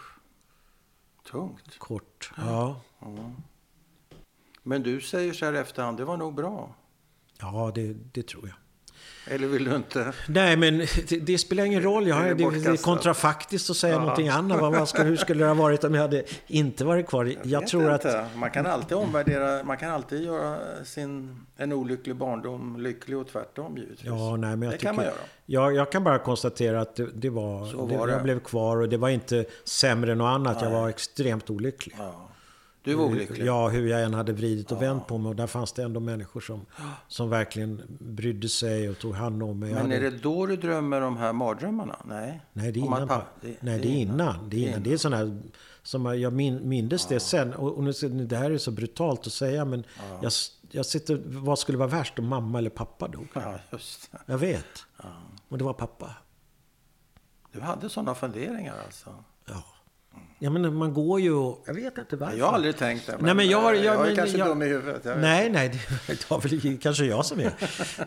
Tungt. Kort. Ja, Men du säger så här efterhand, det var nog bra. ja det, det tror jag. Eller vill du inte? Nej, men det, det spelar ingen roll. Jag, har- det, det är kontrafaktiskt att säga någonting annat. Vad, ska, hur skulle det ha varit om jag hade inte varit kvar? Jag, vet tror att... inte. Man kan alltid omvärdera, man kan alltid göra sin, en olycklig barndom lycklig och tvärtom givetvis. Ja, nej, men jag det tycker, kan man göra. Jag, jag kan bara konstatera att det, det var... Var. Jag blev kvar och det var inte sämre än något annat. Jag Nej. var extremt olycklig. Ja. Du var olycklig. Ja, hur jag än hade vridit och vänt på mig. Och där fanns det ändå människor som, som verkligen brydde sig och tog hand om mig. Jag Men hade- är det då du drömmer de här mardrömmarna? Nej. Nej, det är innan. pa- pa- Nej, det är innan. Det är, innan. Det är sån här, som jag- jag min, mindes det sen. Och, och nu, det här är så brutalt att säga, men jag, s- jag sitter, vad skulle vara värst om mamma eller pappa dog? Ja, just det. Jag vet. Och det var pappa. Du hade sådana funderingar alltså? Ja. Ja, men man går ju och... Jag vet inte varför. Jag har aldrig tänkt det. Men Nej, men jag har- jag- jag är men kanske jag- dum i huvudet. Jag vet. Nej, nej, det var väl kanske jag som är.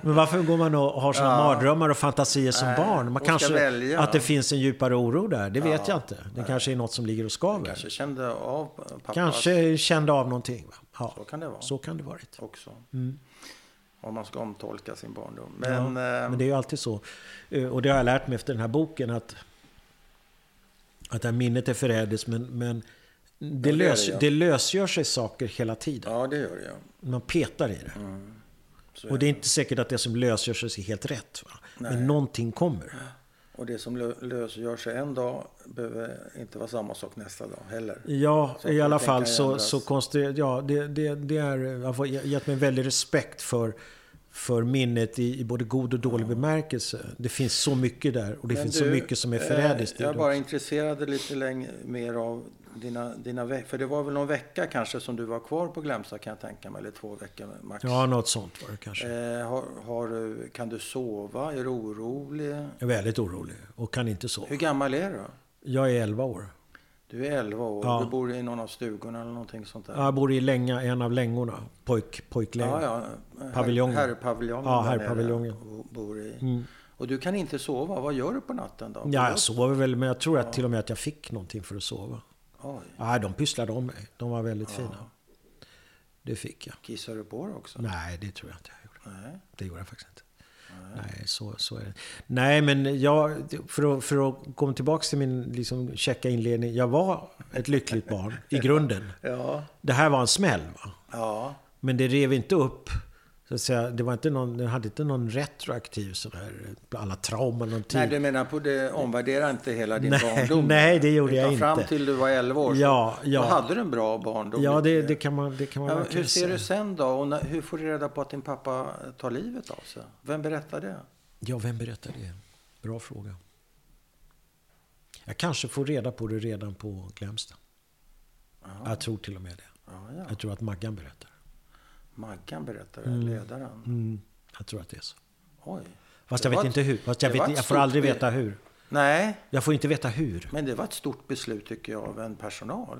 Men varför går man och har såna mardrömmar och fantasier som Nej, barn? Man kanske, välja. att det finns en djupare oro där, det vet jag inte. Det kanske är något som ligger och skaver. Kanske kände av pappas... Kanske kände av någonting. Va? Ja, Så kan det vara. så kan det varit. också. Om man ska omtolka sin barndom. Men, ja, eh, men det är ju alltid så. Eh, Och det har jag lärt mig efter den här boken att, att det här minnet är förrädiskt men, men det, det är lös, det, ja. det lösgör sig saker hela tiden. ja, det gör det. Ja. Man petar i det. Så Och det är inte säkert att det som lösgör sig är helt rätt. Va? Men någonting kommer. Och det som lö- lösgör sig en dag behöver inte vara samma sak nästa dag heller. Ja, Saker i alla fall så, ändras. så konstigt. Ja, det, det, det är, jag har gett mig en väldig respekt för, för minnet i, i både god och dålig bemärkelse. Det finns så mycket där och det Men finns du, så mycket som är eh, förrädiskt i Jag är bara intresserad lite längre, mer av dina, dina veckor. För det var väl någon vecka kanske som du var kvar på Glömsta kan jag tänka mig. Eller två veckor max. Ja, något sånt var det kanske. Eh, har, har, kan du sova? Är du orolig? Jag är väldigt orolig och kan inte sova. Hur gammal är du? Jag är 11 år. Du är 11 år. Ja. Du bor i någon av stugorna eller någonting sånt där? Jag bor i Länga, en av längorna. Pojk, pojklänga. ja, ja. Paviljongen. Herr, herrpaviljongen. Ja, herrpaviljongen. Bor i. Mm. Och du kan inte sova. Vad gör du på natten då? Ja, jag sover väl, men jag tror att till och med att jag fick någonting för att sova. Oj. Nej, de pysslade om mig. De var väldigt fina. Det fick jag. Kissar du på dig också? Nej, det tror jag inte jag gjorde. Nej. Det gjorde jag faktiskt inte. Nej, så, så är det. Nej, men jag, för, att, för att komma tillbaka till min liksom, checka inledning. Jag var ett lyckligt barn i grunden. [laughs] Ja. Det här var en smäll, va? Ja. Men det rev inte upp. Så att säga, det var inte någon, det hade inte någon retroaktiv sån här, alla trauman och Nej, du menar på det omvärderar inte hela din Nej, barndom? nej, det gjorde jag fram inte. till du var 11 år så Ja, ja. då hade du en bra barndom. Ja, det, det kan man, det kan man Ja, hur ser du sen då? Och när, hur får du reda på att din pappa tar livet av sig? Vem berättar det? Ja, vem berättar det? Bra fråga. Jag kanske får reda på det redan på Glämsta. Jag tror till och med det. Ja, ja. Jag tror att Maggan berättar. Maggan berättar det, ledaren. Mm, jag tror att det är så. Oj. Fast jag vet ett- inte hur. Fast jag, vet, jag får aldrig veta hur. Nej, Jag får inte veta hur. men det var ett stort beslut tycker jag av en personal.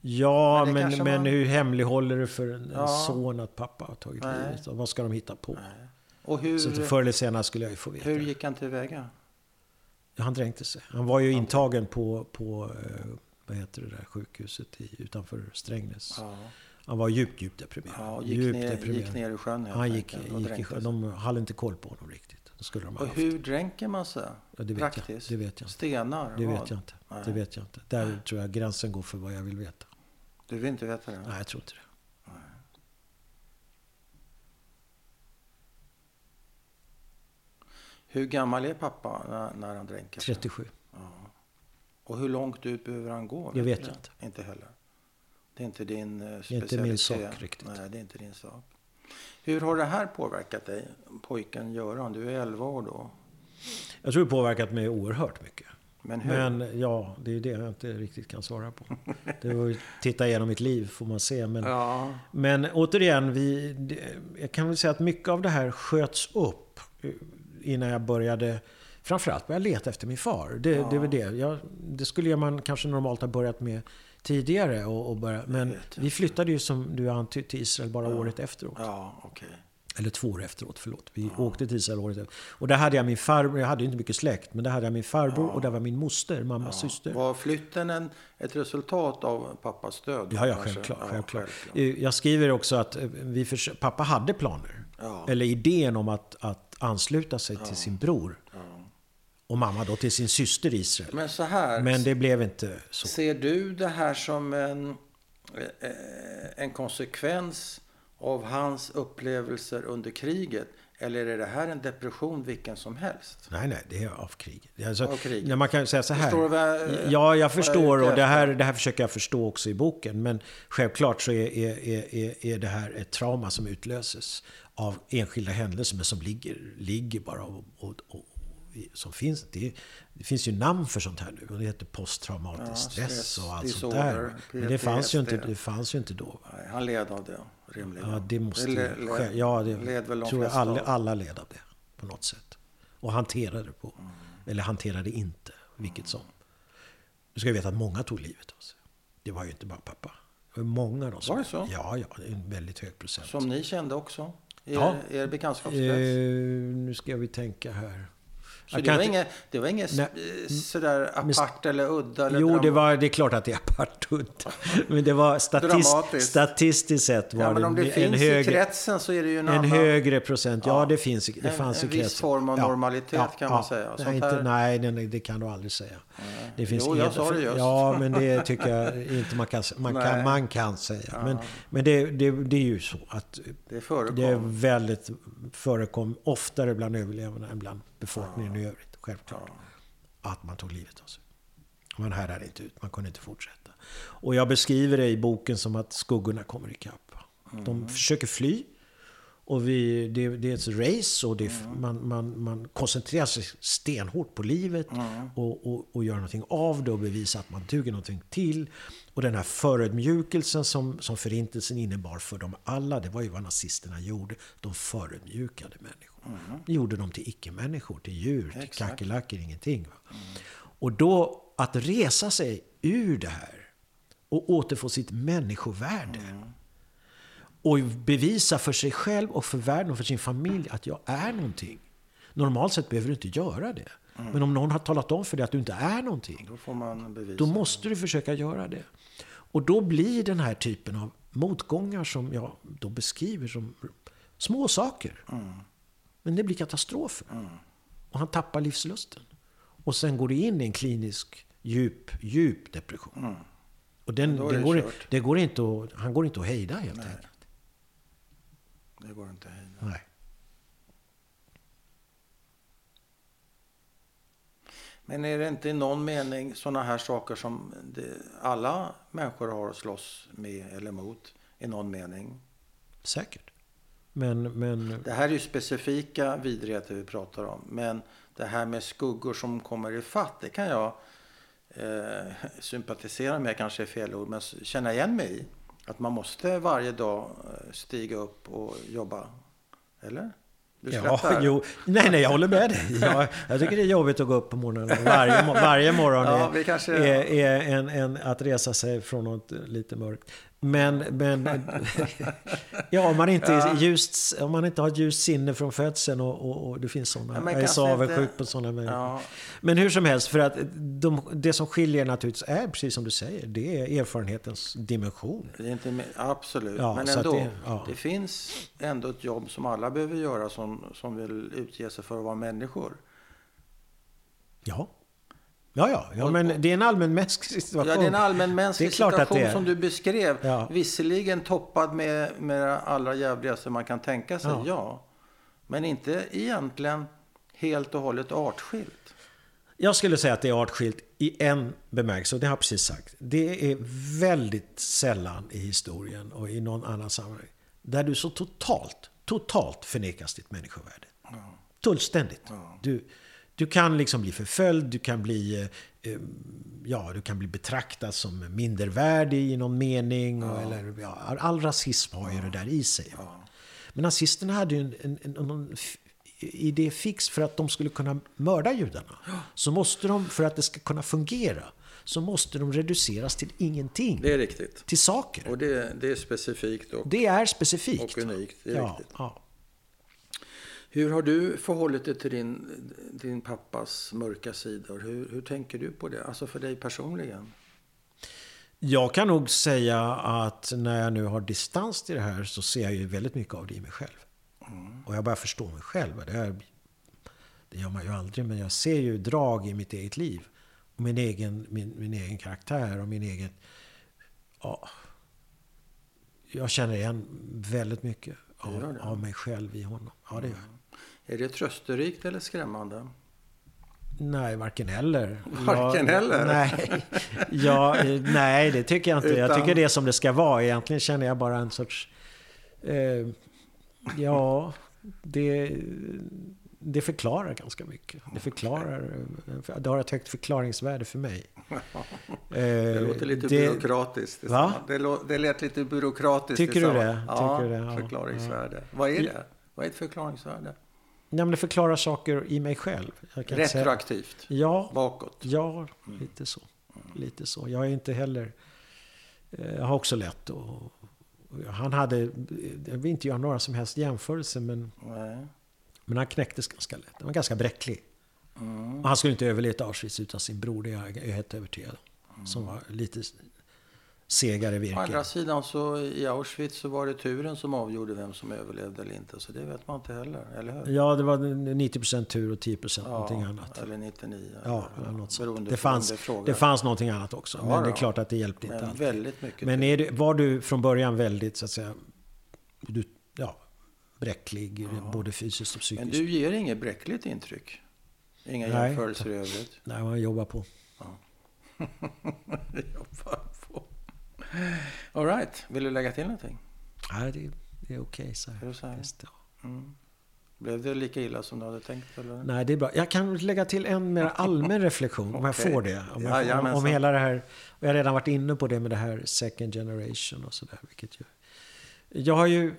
Ja, Men men, men, man- hur hemlighåller du för en Ja. son att pappa har tagit Nej. livet? Vad ska de hitta på? Och hur, Så förr eller senare skulle jag ju få veta. hur gick han tillväga? Ja, han dränkte sig. Han var ju intagen på, på eh, vad heter det där sjukhuset i, utanför Strängnäs. Ja. Han var djupt, djupt deprimerad. Ja, gick, djupt ner, deprimerad. gick ner i sjön helt Han gick, gick i sjön. De hade inte koll på honom riktigt. Det skulle de ha Och haft. hur dränker man sig? Ja, det vet jag. Praktiskt? Det vet jag inte. Stenar? Det Vad? vet jag inte. Nej. Det vet jag inte. Där tror jag gränsen går för vad jag vill veta. Du vill inte veta det? Nej, jag tror inte det. Hur gammal är pappa när, när han dränker sig? 37. Och hur långt ut behöver han gå? Det vet jag inte. Inte heller. Det är inte din eh, Det är specialitet. inte min sak riktigt. Nej, det är inte din sak. Hur har det här påverkat dig, pojken Göran? Du är 11 år då. Jag tror det påverkat mig oerhört mycket. Men hur? Men ja, det är det jag inte riktigt kan svara på. Det var ju titta igenom mitt liv får man se. Men, Ja, men återigen, vi, jag kan väl säga att mycket av det här sköts upp eh, innan jag började framförallt började leta efter min far. Det, det är väl det. Jag, det skulle man kanske normalt ha börjat med tidigare. Och, och börja, men vi flyttade ju som du har antytt till Israel bara året efteråt. ja okej. Eller två år efteråt, förlåt. Vi åkte till Israel året efter. Och där hade jag min farbror, jag hade inte mycket släkt, men där hade jag min farbror och där var min moster, mammas syster. Var flytten en, ett resultat av pappas död? Ja, ja, självklart. Ja, självklart. självklart. Eh, Jag skriver också att eh, vi pappa hade planer. Ja. Eller idén om att, att ansluta sig till sin bror. Och mamma då till sin syster Israel. Men så här, Men det blev inte så. ser du det här som en, eh, en konsekvens av hans upplevelser under kriget? Eller är det här en depression vilken som helst? Nej, nej, det är av krig. Alltså, Av krig. Man kan säga så här. Förstår du vad ja, jag förstår jag och det här, det här försöker jag förstå också i boken. Men självklart så är, är, är, är, är det här ett trauma som utlöses av enskilda händelser men som ligger, ligger bara och, och, och som finns. Det, det, finns ju namn för sånt här nu. Det heter posttraumatisk ja, stress och allt sånt där. Men det fanns, ju inte, det fanns ju inte då. Nej, han led av det, rimligen. Ja, det måste det led, Ja, det led väl tror jag alla, alla led av det på något sätt. Och hanterade på. Mm. Eller hanterade inte, vilket mm. som. Du ska veta att många tog livet av sig. Det var ju inte bara pappa. Det var många då som... Var det så? Ja, ja. En väldigt hög procent. Som ni kände också? Er, ja. er bekantskapskrets? Eh, nu ska vi tänka här. Så det var, inget, det var inget sådär apart eller udda? Eller jo, det, var, det är klart att det är apart och udda. [laughs] Men det var statist, statistiskt sett var ja, men om det, det finns en högre, i kretsen så är det ju en, en annan, högre procent. Ja, ja, det finns det en, fanns en, i kretsen. En viss form av normalitet ja, kan man säga. Nej, inte, nej, det, det, kan du aldrig säga. Nej. Det finns jo, jag sa det just. Ja, [laughs] men det tycker jag inte man kan, man kan, man kan säga. Men, men det, det, det är ju så att det, det är väldigt förekom oftare bland överlevande än bland befolkningen i övrigt självklart. Ja. Att man tog livet av sig. Man härdade inte ut, man kunde inte fortsätta. Och jag beskriver det i boken som att skuggorna kommer ikapp. Mm. De försöker fly. Och vi, det, det är ett race och det, mm. man, man, man koncentrerar sig stenhårt på livet mm. och, och, och gör någonting av det och bevisar att man duger någonting till. Och den här förödmjukelsen som, som förintelsen innebar för dem alla, det var ju vad nazisterna gjorde. De förödmjukade människor. Mm. gjorde dem till icke-människor, till djur, till kackerlackor, ingenting. Mm. Och då att resa sig ur det här och återfå sitt människovärde. Mm. Och bevisa för sig själv och för världen och för sin familj att jag är någonting. Normalt sett behöver du inte göra det. Mm. Men om någon har talat om för dig att du inte är någonting. Då, då måste du försöka göra det. Och då blir den här typen av motgångar som jag då beskriver som små saker. Mm. Men det blir katastrofer. Mm. Och han tappar livslusten. Och sen går det in i en klinisk djup, djup depression. Mm. Och den, den går, det går inte att, han går inte att hejda helt Nej. enkelt. Det går inte att hejda. Nej. Men är det inte i någon mening sådana här saker som det, alla människor har att slåss med eller mot i någon mening? Säkert. Men, men... Det här är ju specifika vidrigheter vi pratar om. Men det här med skuggor som kommer i fatt, det kan jag eh, sympatisera med, kanske är fel ord, men känna igen mig i. Att man måste varje dag eh, stiga upp och jobba. Eller? Du ja, [laughs] jo. Nej, nej, jag håller med dig. Jag, jag tycker det är jobbigt att gå upp på morgonen. Varje, varje morgon ja, är, är, är en, en, att resa sig från något lite mörkt. Men, men [laughs] ja, om, man inte ja. Just, om man inte har ett ljust sinne från födseln och, och, och det finns sådana. Ja, jag är så avundsjuk på sådana människor. Ja. Men hur som helst, för att de, det som skiljer naturligtvis är, precis som du säger, det är erfarenhetens dimension. Det är inte, absolut, ja, men ändå. Det, det, finns ändå ett jobb som alla behöver göra som, som vill utge sig för att vara människor. Ja. Ja, ja, ja men det är en allmänmänsklig situation. Ja, det är en allmänmänsklig situation som du beskrev. Ja. Visserligen toppad med, med det allra jävligaste man kan tänka sig, ja. ja. Men inte egentligen helt och hållet artskilt. Jag skulle säga att det är artskilt i en bemärkelse, och det har jag precis sagt. Det är väldigt sällan i historien och i någon annan sammanhang där du så totalt, totalt förnekas ditt människovärde. Ja. Fullständigt. Ja. Du, du kan liksom bli förföljd, du kan bli, eh, eh, ja, du kan bli betraktad som mindervärdig i någon mening. Ja. Eller, ja, all rasism har ju det där i sig. Ja. Men nazisterna hade ju en, en, en, en idé fix för att de skulle kunna mörda judarna. Så måste de, för att det ska kunna fungera, så måste de reduceras till ingenting. Det är riktigt. Till saker. Och det, det är specifikt. Och, det är specifikt. Och unikt. Det är ja, riktigt. Ja. Hur har du förhållit dig till din, din pappas mörka sidor? Hur, hur tänker du på det? Alltså för dig personligen? Jag kan nog säga att när jag nu har distans till det här så ser jag ju väldigt mycket av det i mig själv. Mm. Och jag börjar förstå mig själv. Det, här, det gör man ju aldrig, men jag ser ju drag i mitt eget liv. Och min egen, min, min egen karaktär och min egen... Ja, jag känner igen väldigt mycket av, av mig själv i honom. Ja, det gör jag. Är det trösterikt eller skrämmande? Nej, varken eller. Varken jag, eller? Nej, ja, nej, det tycker jag inte. Utan... Jag tycker det är som det ska vara. Egentligen känner jag bara en sorts... Eh, ja, det... det förklarar ganska mycket. Det förklarar, det har ett högt förklaringsvärde för mig. [laughs] det låter lite Eh, det, byråkratiskt. Va? Det, lå- det lät lite byråkratiskt. Tycker du det? Ja, Tycker du det? Ja, förklaringsvärde. Vad är det? Vad är ett förklaringsvärde? Nej, men det förklarar saker i mig själv. Jag kan inte säga- Retroaktivt? Ja, Bakåt? ja lite så. Lite så. Jag är inte heller... eh, Jag har också lätt och Han hade... Jag vill inte göra några som helst jämförelser men, Nej. men han knäcktes ganska lätt. Han var ganska bräcklig. Mm. Han skulle inte överlevt Auschwitz utan sin bror, det är jag helt övertygad om. Som var lite segare Å virke. andra sidan så i Auschwitz så var det turen som avgjorde vem som överlevde eller inte. Så det vet man inte heller, eller hur? Ja, det var 90% tur och 10% någonting annat. Eller 99. Ja, eller, något sånt. Det fanns, det fanns någonting annat också. Ja, men det är klart att det hjälpte inte Men allt. väldigt mycket Men är du, var du från början väldigt, så att säga, du, ja, bräcklig, både fysiskt och psykiskt? Men du ger inget bräckligt intryck? Inga Nej. jämförelser i övrigt? Nej, man jobbar på. [laughs] Jobbar på. All right. Vill du lägga till någonting? Nej, det, det är okej så här. Är det så här? Ja. Mm. Blev det lika illa som du hade tänkt? Eller? Nej, det är bra. Jag kan lägga till en mer [laughs] allmän reflektion, om jag får det. Om, jag, om, Jajamensan. om hela det här, jag har redan varit inne på det med det här second generation och sådär. Jag har ju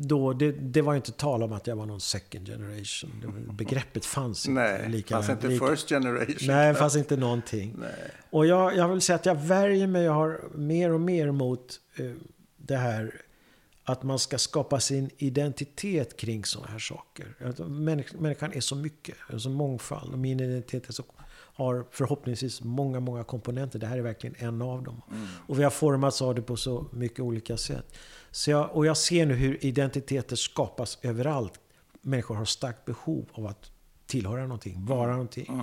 då, det, det var ju inte tal om att jag var någon second generation. Var- begreppet fanns inte. Nej, lika fanns inte lika- first generation. Nej, fanns inte någonting. Nej. Och jag, jag vill säga att jag värjer mig, jag har mer och mer mot eh, det här att man ska skapa sin identitet kring sådana här saker. Människ, människan är så mycket, en så mångfald. Och min identitet är så, har förhoppningsvis många, många komponenter. Det här är verkligen en av dem. Och vi har formats av det på så mycket olika sätt. Så jag, och jag ser nu hur identiteter skapas överallt. Människor har starkt behov av att tillhöra någonting, vara någonting.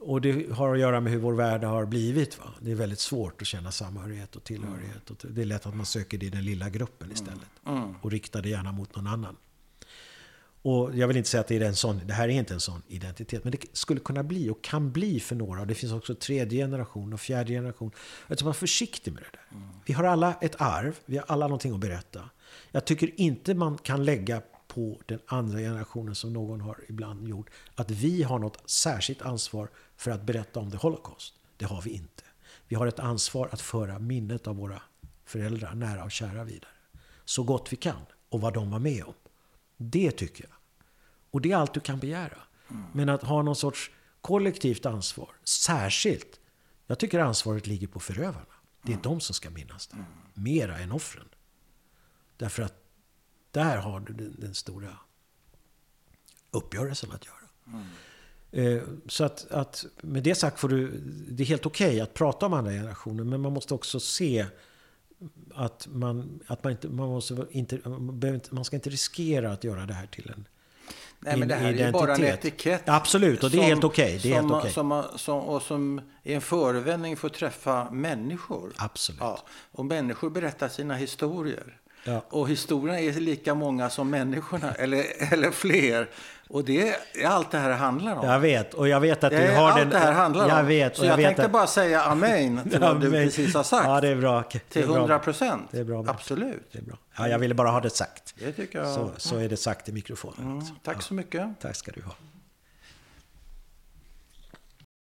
Och det har att göra med hur vår värld har blivit. Va? Det är väldigt svårt att känna samhörighet och tillhörighet. Och det är lätt att man söker det i den lilla gruppen istället. Och riktar det gärna mot någon annan. Och jag vill inte säga att det, är en sån, det här är inte en sån identitet. Men det skulle kunna bli och kan bli för några. Och det finns också tredje generation och fjärde generation. Jag tror man är försiktig med det där. Vi har alla ett arv. Vi har alla någonting att berätta. Jag tycker inte man kan lägga på den andra generationen som någon har ibland gjort. Att vi har något särskilt ansvar för att berätta om the Holocaust. Det har vi inte. Vi har ett ansvar att föra minnet av våra föräldrar, nära och kära vidare. Så gott vi kan. Och vad de var med om. Det tycker jag. Och det är allt du kan begära. Men att ha någon sorts kollektivt ansvar, särskilt. Jag tycker ansvaret ligger på förövarna. Det är de som ska minnas det. Mera än offren. Därför att där har du den, den stora uppgörelsen att göra. Eh, Så att, att med det sagt får du, det är helt okej att prata om andra generationer, men man måste också se att man, att man inte, man måste inte, man, inte, man ska inte riskera att göra det här till en Nej, men det här är ju identitet. bara en etikett. Absolut, och det är helt okej. Det är som, helt okej. som, som, och som är en förevändning för att träffa människor. Absolut. Ja, och människor berättar sina historier. Ja. Och historierna är lika många som människorna, eller, eller fler. Och det är allt det här handlar om. Jag vet, och jag vet att det du har allt den... det här handlar jag om. Vet, Så jag, jag, vet tänkte att, bara säga amen [laughs] till vad du precis har sagt. Ja, det är bra. Till. 100 procent. Det är bra. Absolut. Det är bra. Ja, jag ville bara ha det sagt. Det tycker jag. Så, så är det sagt i mikrofonen. Mm, tack så mycket. Tack ska du ha.